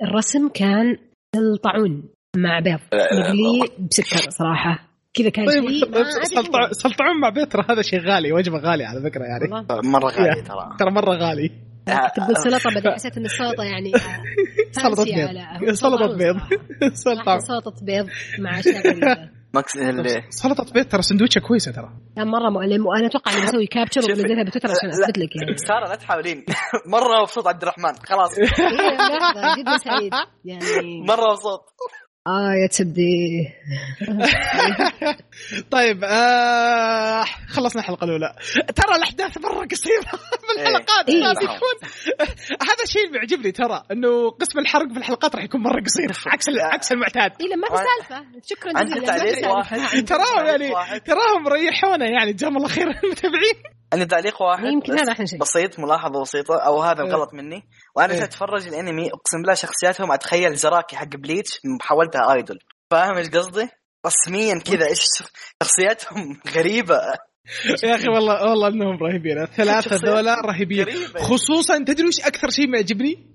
الرسم كان سلطعون مع بيض. مقلي بسكر صراحة. كذا كان طيب شيء سلطعون مع بيض ترى هذا شيء غالي وجبة غالية على فكرة يعني. مرة غالي ترى. ترى مرة غالي. تقول سلطة بعدين حسيت إن السلطة يعني سلطة بيض. سلطة بيض. سلطة بيض مع اشياء ماكس اللي سلطة بيض ترى سندوتشة كويسة ترى. لا مرة مؤلم وأنا أتوقع اني بسوي كابتشر وبنزلها بتويتر عشان اثبت لك يعني. سارة لا تحاولين. مرة مبسوط عبد الرحمن. خلاص. إيه، جدا سعيد. يعني مرة مبسوط. آه يا تبدي. طيب آه خلصنا الحلقة الأولى. ترى الأحداث مرة قصيرة في إيه. الحلقات إيه. لازم يكون هذا الشيء اللي بيعجبني ترى إنه قسم الحرق في الحلقات راح يكون مرة قصير عكس عكس المعتاد. اي ما في سالفة. شكرا جزيلا. تراهم يعني تراهم ريحونا يعني جزاهم الله خير المتابعين. عندي تعليق واحد يمكن هذا احسن شيء بسيط ملاحظة بسيطة أو هذا الغلط إيه. مني وأنا إيه. اتفرج الأنمي أقسم بالله شخصياتهم أتخيل زراكي حق بليتش حولتها ايدول فاهم إيش قصدي؟ رسميا كذا إيش شخصياتهم غريبة يا أخي والله والله إنهم رهيبين الثلاثة ذولا رهيبين خصوصا تدري وش أكثر شيء معجبني؟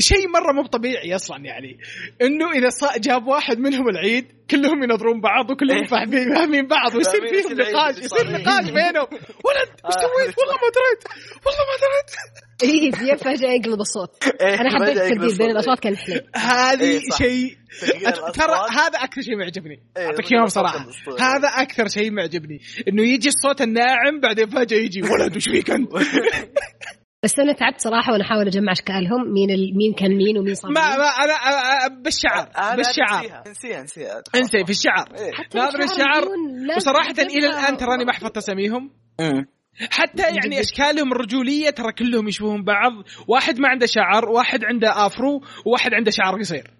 شيء مرة مو طبيعي أصلا يعني. إنه إذا جاب واحد منهم العيد كلهم ينظرون بعض وكلهم فاهمين فاهمين بعض ويصير فيهم نقاش يصير نقاش بينهم. ولد إيش آه. سويت؟ والله ما دريت والله ما دريت. اي زياد فجأة يقلب الصوت. إيه، أنا حبيت التبديل بين الأصوات كان حلو. هذه إيه، شيء ترى هذا أكثر شيء معجبني. إيه، أعطيك إياهم صراحة. هذا أكثر شيء معجبني. إنه يجي الصوت الناعم بعدين فجأة يجي ولد وش فيك أنت؟ بس أنا تعبت صراحة وأنا أحاول أجمع أشكالهم مين ال... مين كان مين ومين صار ما, ما أنا بالشعر بالشعر. نسيها نسيها إنسي في الشعر. ناظر الشعر وصراحة إلى الآن تراني ما حفظت أساميهم. حتى يعني أشكالهم الرجوليه ترى كلهم يشبهون بعض. واحد ما عنده شعر واحد عنده آفرو وواحد عنده شعر قصير.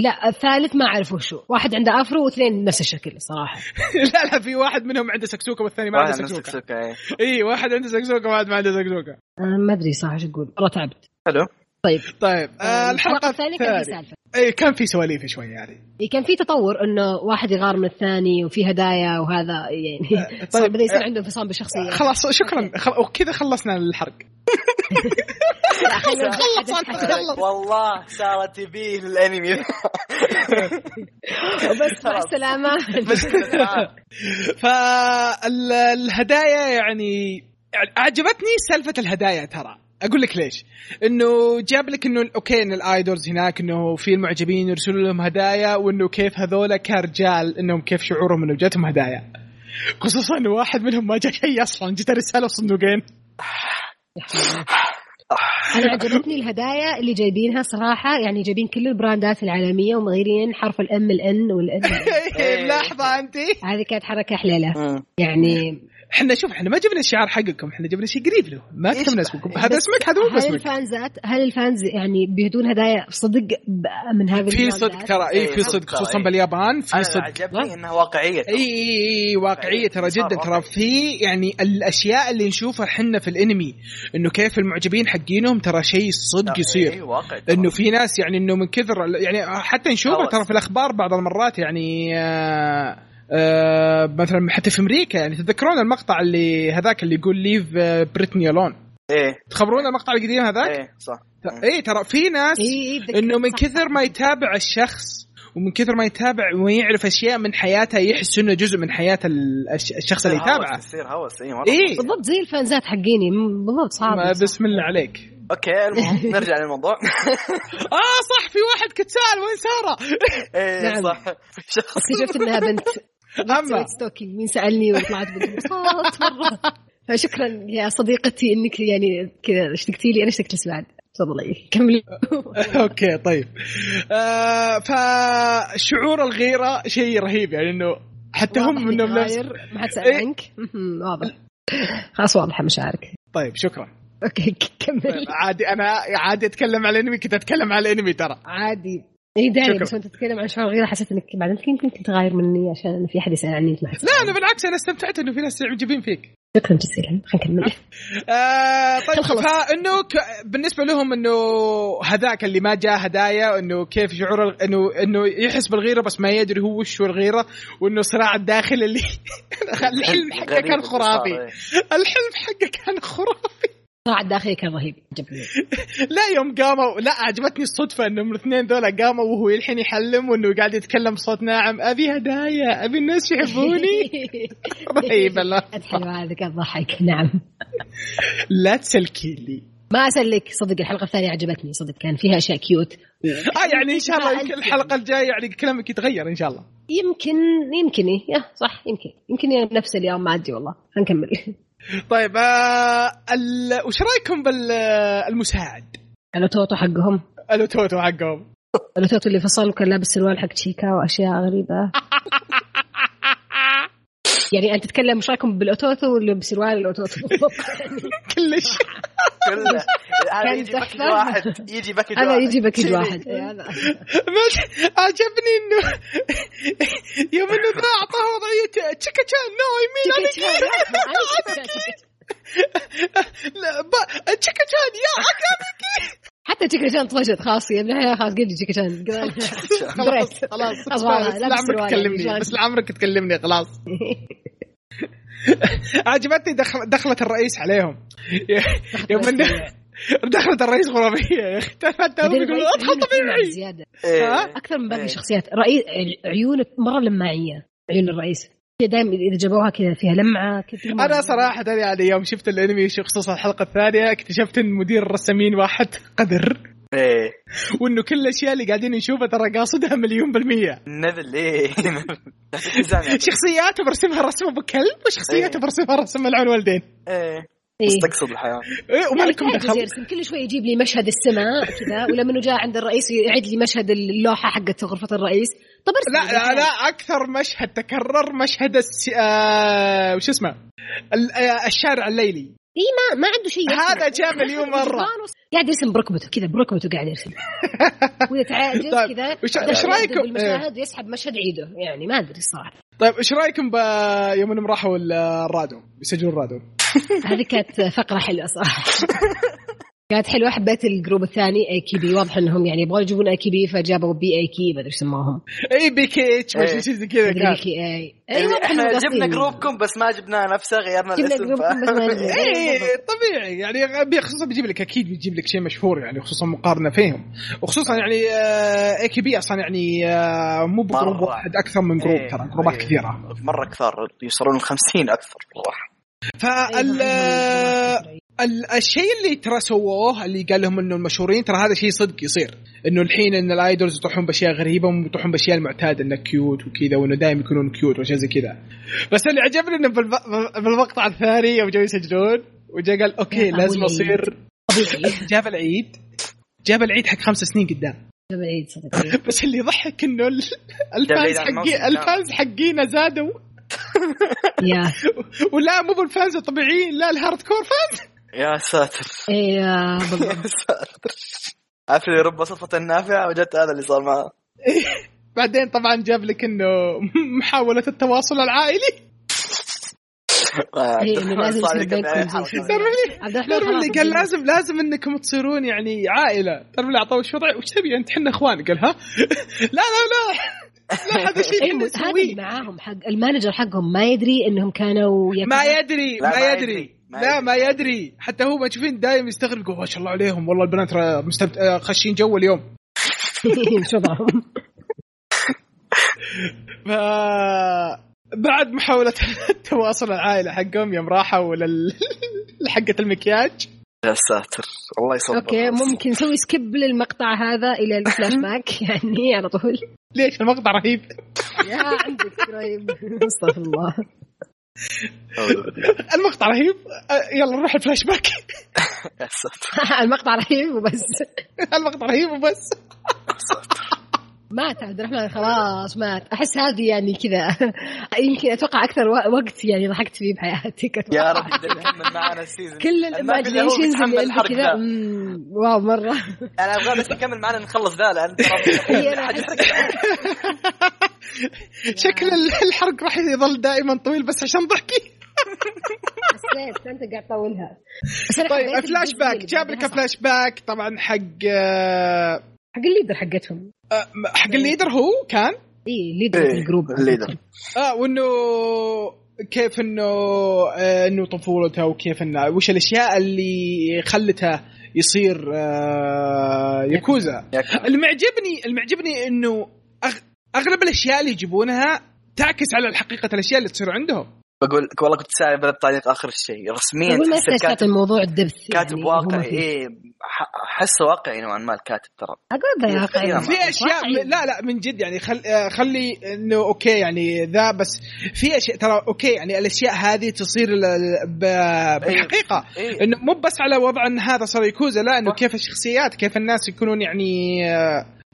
لا الثالث ما أعرف وشو. واحد عنده afro واثنين نفس الشكل صراحة. لا لا في واحد منهم عنده سكسوكة والثاني ما عنده سكسوكة. اي إيه. واحد عنده سكسوكة وواحد ما عنده سكسوكة. ما أدري صراحة إيش أقول. مره تعبت. حلو طيب. طيب آه الحلقة الثانية كان في سالفه اي كان في سواليف شوي يعني. اي كان في تطور إنه واحد يغار من الثاني وفي هدايا وهذا يعني آه طيب بدأ يصير عنده انفصام بالشخصية. خلاص شكرا. خل... وكذا خلصنا الحرق. والله صارت تبيه الانمي بس مع السلامة. فالهدايا يعني عجبتني سالفة الهدايا ترى. أقول لك ليش. إنه جاب لك إنه أوكي إن الآيدولز هناك إنه في المعجبين يرسلوا لهم هدايا وإنه كيف هذولا كرجال إنهم كيف شعورهم إنه جاتهم هدايا. خصوصا إنه واحد منهم ما جاء شيء أصلا جت رسالة صندوقين. أنا عجبتني الهدايا اللي جايبينها صراحة يعني جايبين كل البراندات العالمية ومغيرين حرف ال M ال N وال N. ملاحظة انت هذه كانت حركة حليلة. يعني إحنا شوف إحنا ما جبنا الشعار حقكم إحنا جبنا شيء قريب له. ما كتبنا أسمكم. هذا أسمك هذا مو اسمك هل الفانزات هل ال fans يعني بيهدون هدايا صدق من هذه في صدق ترى إي في صدق خصوصا باليابان في صدق. عجبني إنها واقعية. إي إي واقعية ترى جدا. ترى في يعني الأشياء اللي نشوفها إحنا في الأنمي إنه كيف المعجبين حقينهم ترى شيء صدق يصير. إنه في ناس يعني إنه من كثر يعني حتى نشوفها ترى في الأخبار بعض المرات يعني آه آه مثلا حتى في أمريكا يعني تتذكرون المقطع اللي هذاك اللي يقول ليف بريتني الون إيه. تخبرون المقطع القديم هذاك؟ إيه صح. إيه ترى في ناس إيه, إيه إنه من كثر ما يتابع الشخص ومن كثر ما يتابع ويعرف أشياء من حياته يحس إنه جزء من حياة الشخص اللي يتابعه. يصير هوس اي إيه؟ بالضبط زي الفانزات حقيني بالضبط صعب. بسم الله عليك. أوكي المهم نرجع للموضوع. آه صح في واحد كنت سال وين سارة؟ إيه نعم. صح. اكتشفت إنها بنت أما. ستوكينج مين سألني وطلعت بانبساط مرة. فشكرا يا صديقتي إنك يعني كذا اشتقتي لي. أنا اشتقت لسعاد تفضلي كملي. أوكي طيب. آه فشعور الغيرة شيء رهيب يعني إنه حتى هم منهم نفس ما حد سأل إيه؟ عنك. واضح. خلاص واضحه مشاعرك. طيب شكرا. أوكي كمل طيب عادي أنا عادي أتكلم على الأنمي كنت أتكلم على الأنمي ترى. عادي. اي داري بس وانت تتكلم عن شعور غيره حسيت إنك بعدين يمكن كنت غاير مني عشان في أحد يسأل عني لا أنا بالعكس أنا استمتعت إنه في ناس معجبين فيك. شكرا جزيلا. خلينا نكمل. آه طيب فانه ك... بالنسبة لهم إنه هذاك اللي ما جاء هدايا إنه كيف شعور إنه إنه يحس بالغيرة بس ما يدري هو وش الغيرة وإنه صراع الداخل اللي الحلم حقه كان خرافي. الحلم حقه كان خرافي. الصراع الداخلي كان رهيب. عجبني. لا يوم قاموا لا عجبتني الصدفة انهم الاثنين ذولا قاموا وهو الحين يحلم وإنه قاعد يتكلم بصوت ناعم. أبي هدايا أبي الناس يحبوني. رهيب الله. حلو هذا كان ضحك. نعم. لا تسلكي لي. ما أسلك. صدق الحلقة الثانية عجبتني. صدق كان فيها أشياء كيوت آه يعني إن شاء الله الحلقة الجاية يعني كلامك يتغير إن شاء الله. يمكن يمكن. إيه صح يمكن. يمكن نفس اليوم ما أدري والله. نكمل. طيب آه ال... وش رأيكم بالمساعد؟ ال 弟 حقهم. ال 弟 حقهم. ال 弟 اللي فصل وكان لابس سروال حق تشيكا واشياء غريبة. يعني أنت تتكلم مش رأيكم بال 弟 ولا بسروال ال 弟 كلش. هذا يجي package واحد. يجي package واحد. هذا يجي package واحد. عجبني إنه يوم إنه ذا أعطاه وضعية تشيكا تشان. no I mean لا تشيكا تشان. يا حتى تشيكا شان طفشت خلاص يا ابن خلاص قل لي تشيكا شان خلاص خلاص بس لعمرك تكلمني بس لعمرك تكلمني خلاص. عجبتني دخل دخلت الرئيس عليهم. يوم إنه دخلت الرئيس خرافيه يا أخي أدخل طبيعي زيادة. إيه. أكثر من باقي الشخصيات إيه. رئيس عيونه مره لماعيه عيون الرئيس. دائما إذا جابوها كذا فيها لمعة كذا أنا صراحة يعني يوم شفت الأنمي خصوصا الحلقة الثانية اكتشفت إن مدير الرسامين واحد قدر إيه. وإنه كل الأشياء اللي قاعدين نشوفها ترى قاصدها مليون بالمية. نذل إيه. شخصياته برسمها رسم أبو كلب وشخصياته إيه. برسمها رسم العون والدين. إيه. بس إيه. تقصد الحياة. إيه وما لكم دخل. كل شوي يجيب لي مشهد السماء كذا ولما جاء عند الرئيس يعيد لي مشهد اللوحة حقت غرفة الرئيس. طب لا لا, لا أكثر مشهد تكرر مشهد الس... آه... وش اسمه؟ آه، الشارع الليلي. اي ما ما عنده شيء هذا جاء مليون مرة. قاعد يرسم بركبته كذا بركبته قاعد يرسم. ويتعاجز طيب، كذا. وش رأيكم؟ بالمشاهد ويسحب مشهد عيده. يعني ما أدري الصراحة. طيب إيش رأيكم يوم انهم راحوا الرادو يسجلون الرادو هذه كانت فقرة حلوة صراحة. كانت حلوة حبيت الجروب الثاني اي كي بي واضح إنهم يعني يبغون يجيبون اي كي بي فجابوا بي اي كي ما أدري سموهم إي بي كي اتش مش شيء زي كذا كان. كي اي إحنا جبنا جروبكم بس ما جبنا نفسه غيرنا جبنا جروبكم بس ما اي طبيعي. يعني خصوصا بيجيب لك أكيد بيجيب لك شيء مشهور يعني خصوصا مقارنة فيهم. وخصوصا يعني AKB أصلا يعني آه، مو ب group واحد أكثر من جروب ترى جروبات كثيرة. مرة كثار يوصلون ل 50 أكثر صراحة فال الشيء اللي ترى سووه اللي قال لهم إنه المشهورين ترى هذا شيء صدق يصير. إنه الحين إن ال idols يطيحون بأشياء غريبة ويطيحون بأشياء المعتادة إنه cute وكذا وإنه دائما يكونون cute واشياء زي كذا. بس اللي عجبني إنه بالمقطع الثاني يوم جاوا يسجلون وجا قال okay لازم أصير. جاب العيد. جاب العيد حق خمس سنين قدام. جاب العيد صدق. بس اللي يضحك إنه ال fans حقي ال fans حقينا زادوا. yeah. ولا مو بال fans الطبيعيين لا ال hardcore fans. يا ساتر. بالضبط ساتر. عارف اللي رب صفة النافعة وجدت هذا اللي صار معاه بعدين طبعا جاب لك إنه محاولة التواصل العائلي. إيه، لازم اللي قال لازم لازم إنكم تصيرون يعني عائلة. تعرف اللي أعطوه الوضع وش تبي؟ أنت إحنا إخوان قال ها؟ لا لا لا. لا هذا شيء هذا معاهم حق ال manager حقهم ما يدري إنهم كانوا ما يدري ما يدري. لا ما يدري. حتى هو ما تشوفين دايم يستغرب يقول ما شاء الله عليهم والله البنات مستمت... آه، خشين جو اليوم. ف بعد محاولة التواصل العائلة حقهم يوم راحوا لل... لحقة المكياج. يا ساتر. الله يصبر. okay ممكن نسوي skip للمقطع هذا إلى الفلاش باك يعني على طول. ليش؟ المقطع رهيب. يا عندك رهيب أستغفر الله. المقطع رهيب. يلا نروح الفلاش باك. المقطع رهيب وبس. المقطع رهيب وبس. مات عبد الرحمن خلاص مات. أحس هذه يعني كذا. يمكن أتوقع أكثر وقت يعني ضحكت فيه بحياتي. يا رب تكمل معنا ال season. كل ال imaginations اللي كذا. wow مرة. أنا أبغى بس تكمل معنا نخلص ذا لأن شكل الحرق راح يظل دائما طويل بس عشان ضحكي. حسيت انت قاعد تطولها طيب فلاش باك جاب لك فلاش باك. طبعا حق آه، حق ال leader حقتهم. أه حق ال leader هو كان؟ اي leader إيه ال group. ال leader. آه وإنه كيف إنه آه إنه طفولته وكيف إنه وش الأشياء اللي خلته يصير آه ياكوزا. اللي معجبني اللي معجبني إنه أغلب الأشياء اللي يجيبونها تعكس على حقيقه الأشياء اللي تصير عندهم. بقول والله كنت سائل بالطريق آخر شيء. رسميا كاتب الموضوع ال depth كاتب يعني واقعي اي احسه واقعي نوعا ما الكاتب ترى. أقول واقعي في أشياء لا لا من جد يعني خل خلي إنه okay يعني ذا بس في أشياء ترى okay يعني الأشياء هذه تصير بالحقيقة. إيه. إنه مو بس على وضع إن هذا صار ياكوزا لا إنه كيف الشخصيات كيف الناس يكونون يعني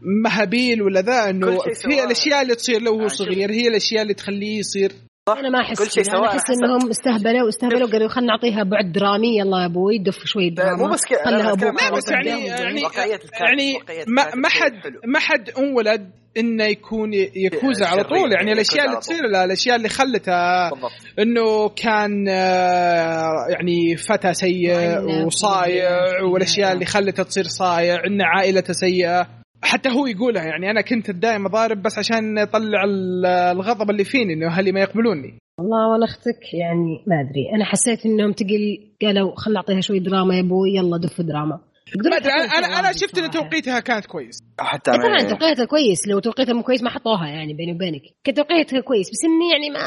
مهابيل ولا ذا إنه في الأشياء اللي تصير له وهو صغير هي الأشياء اللي تخليه يصير. صح. أنا ما أحس كل شيء سواء أنا أحس إنهم استهبلوا استهبلوا قالوا خلينا نعطيها بعد درامي يلا يا أبوي دف شوي دراما مو بس كذا لا بس يعني يعني يعني ما ما حد ما حد انولد إنه يكون يكوزا على طول. يعني الأشياء اللي تصير له الأشياء اللي خلته إنه كان آه، يعني فتى سيء وصايع والأشياء اللي خلته تصير صايع إن عائلته سيئة. حتى هو يقولها يعني أنا كنت دائما ضارب بس عشان أطلع الغضب اللي فيني إنه أهلي ما يقبلوني. والله وأنا أختك يعني ما أدري. أنا حسيت إنهم تقل قالوا خلنا نعطيها شوي دراما يا أبوي يلا دف دراما. ما أدري أنا أنا شفت إن توقيتها كانت كويس. حتى أنا طبعا توقيتها كويس لو توقيتها مو كويس ما حطوها يعني بيني وبينك. كنت توقيتها كويس بس إني يعني ما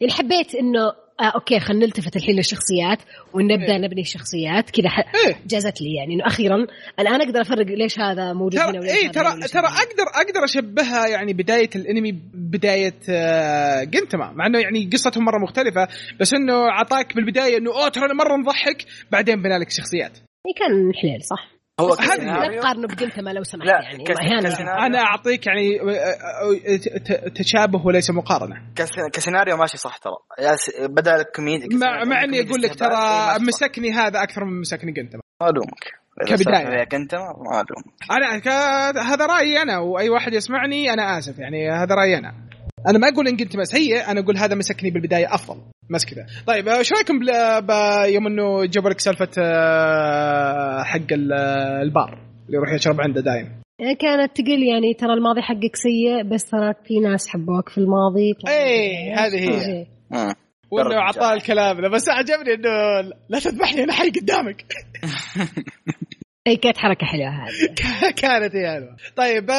يعني حبيت إنه آه okay خلينا نلتفت الحين للشخصيات ونبدأ إيه؟ نبني الشخصيات كذا ح... إيه؟ جازت لي يعني إنه أخيرا الان أقدر أفرق ليش هذا موجود هنا وليش اي ترى ترى أقدر أقدر أشبهها يعني بداية الأنمي بداية آه جنتما مع إنه يعني قصتهم مرة مختلفة بس إنه اعطاك بالبداية إنه أوه ترى مرة نضحك بعدين بنى لك شخصيات. اي كان حليل صح. هو لا تقارنه بجنتما لو سمحت لا يعني أنا أعطيك يعني تشابه وليس مقارنة. كسيناريو ماشي صح ترى. بدا الكوميدي مع, مع إني أقول لك ترى مسكني هذا أكثر من مسكني جنتما ما الومك كبداية. ما الومك أنا ك... هذا رأيي أنا وأي واحد يسمعني أنا آسف يعني هذا رأيي أنا. أنا ما أقول إن جنتما سيء أنا أقول هذا مسكني بالبداية أفضل. بس كذا. طيب إيش رأيكم يوم إنه جابوا لك سالفة حق البار اللي يروح يشرب عنده دايم؟ كانت تقول يعني ترى الماضي حقك سيء بس ترى في ناس حبوك في الماضي. اي هذه هي. آه. وإنه اعطاه الكلام بس عجبني إنه لا تذبحني أنا حي قدامك. اي كانت حركة حلوة هذه. كانت هي حلوة. طيب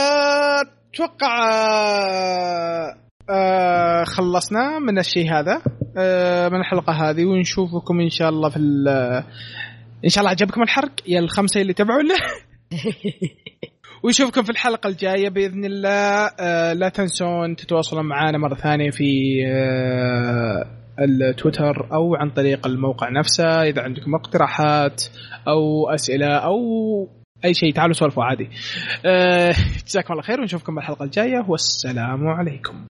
أتوقع آه خلصنا من الشيء هذا. آه من الحلقة هذه ونشوفكم إن شاء الله في إن شاء الله عجبكم الحرق؟ يا الخمسة اللي تبعونا. ونشوفكم في الحلقة الجاية بإذن الله. آه لا تنسون تتواصلون معنا مرة ثانية في آه التويتر أو عن طريق الموقع نفسه إذا عندكم اقتراحات أو أسئلة أو أي شيء تعالوا سولفوا عادي. جزاكم الله خير ونشوفكم الحلقة الجاية. والسلام عليكم.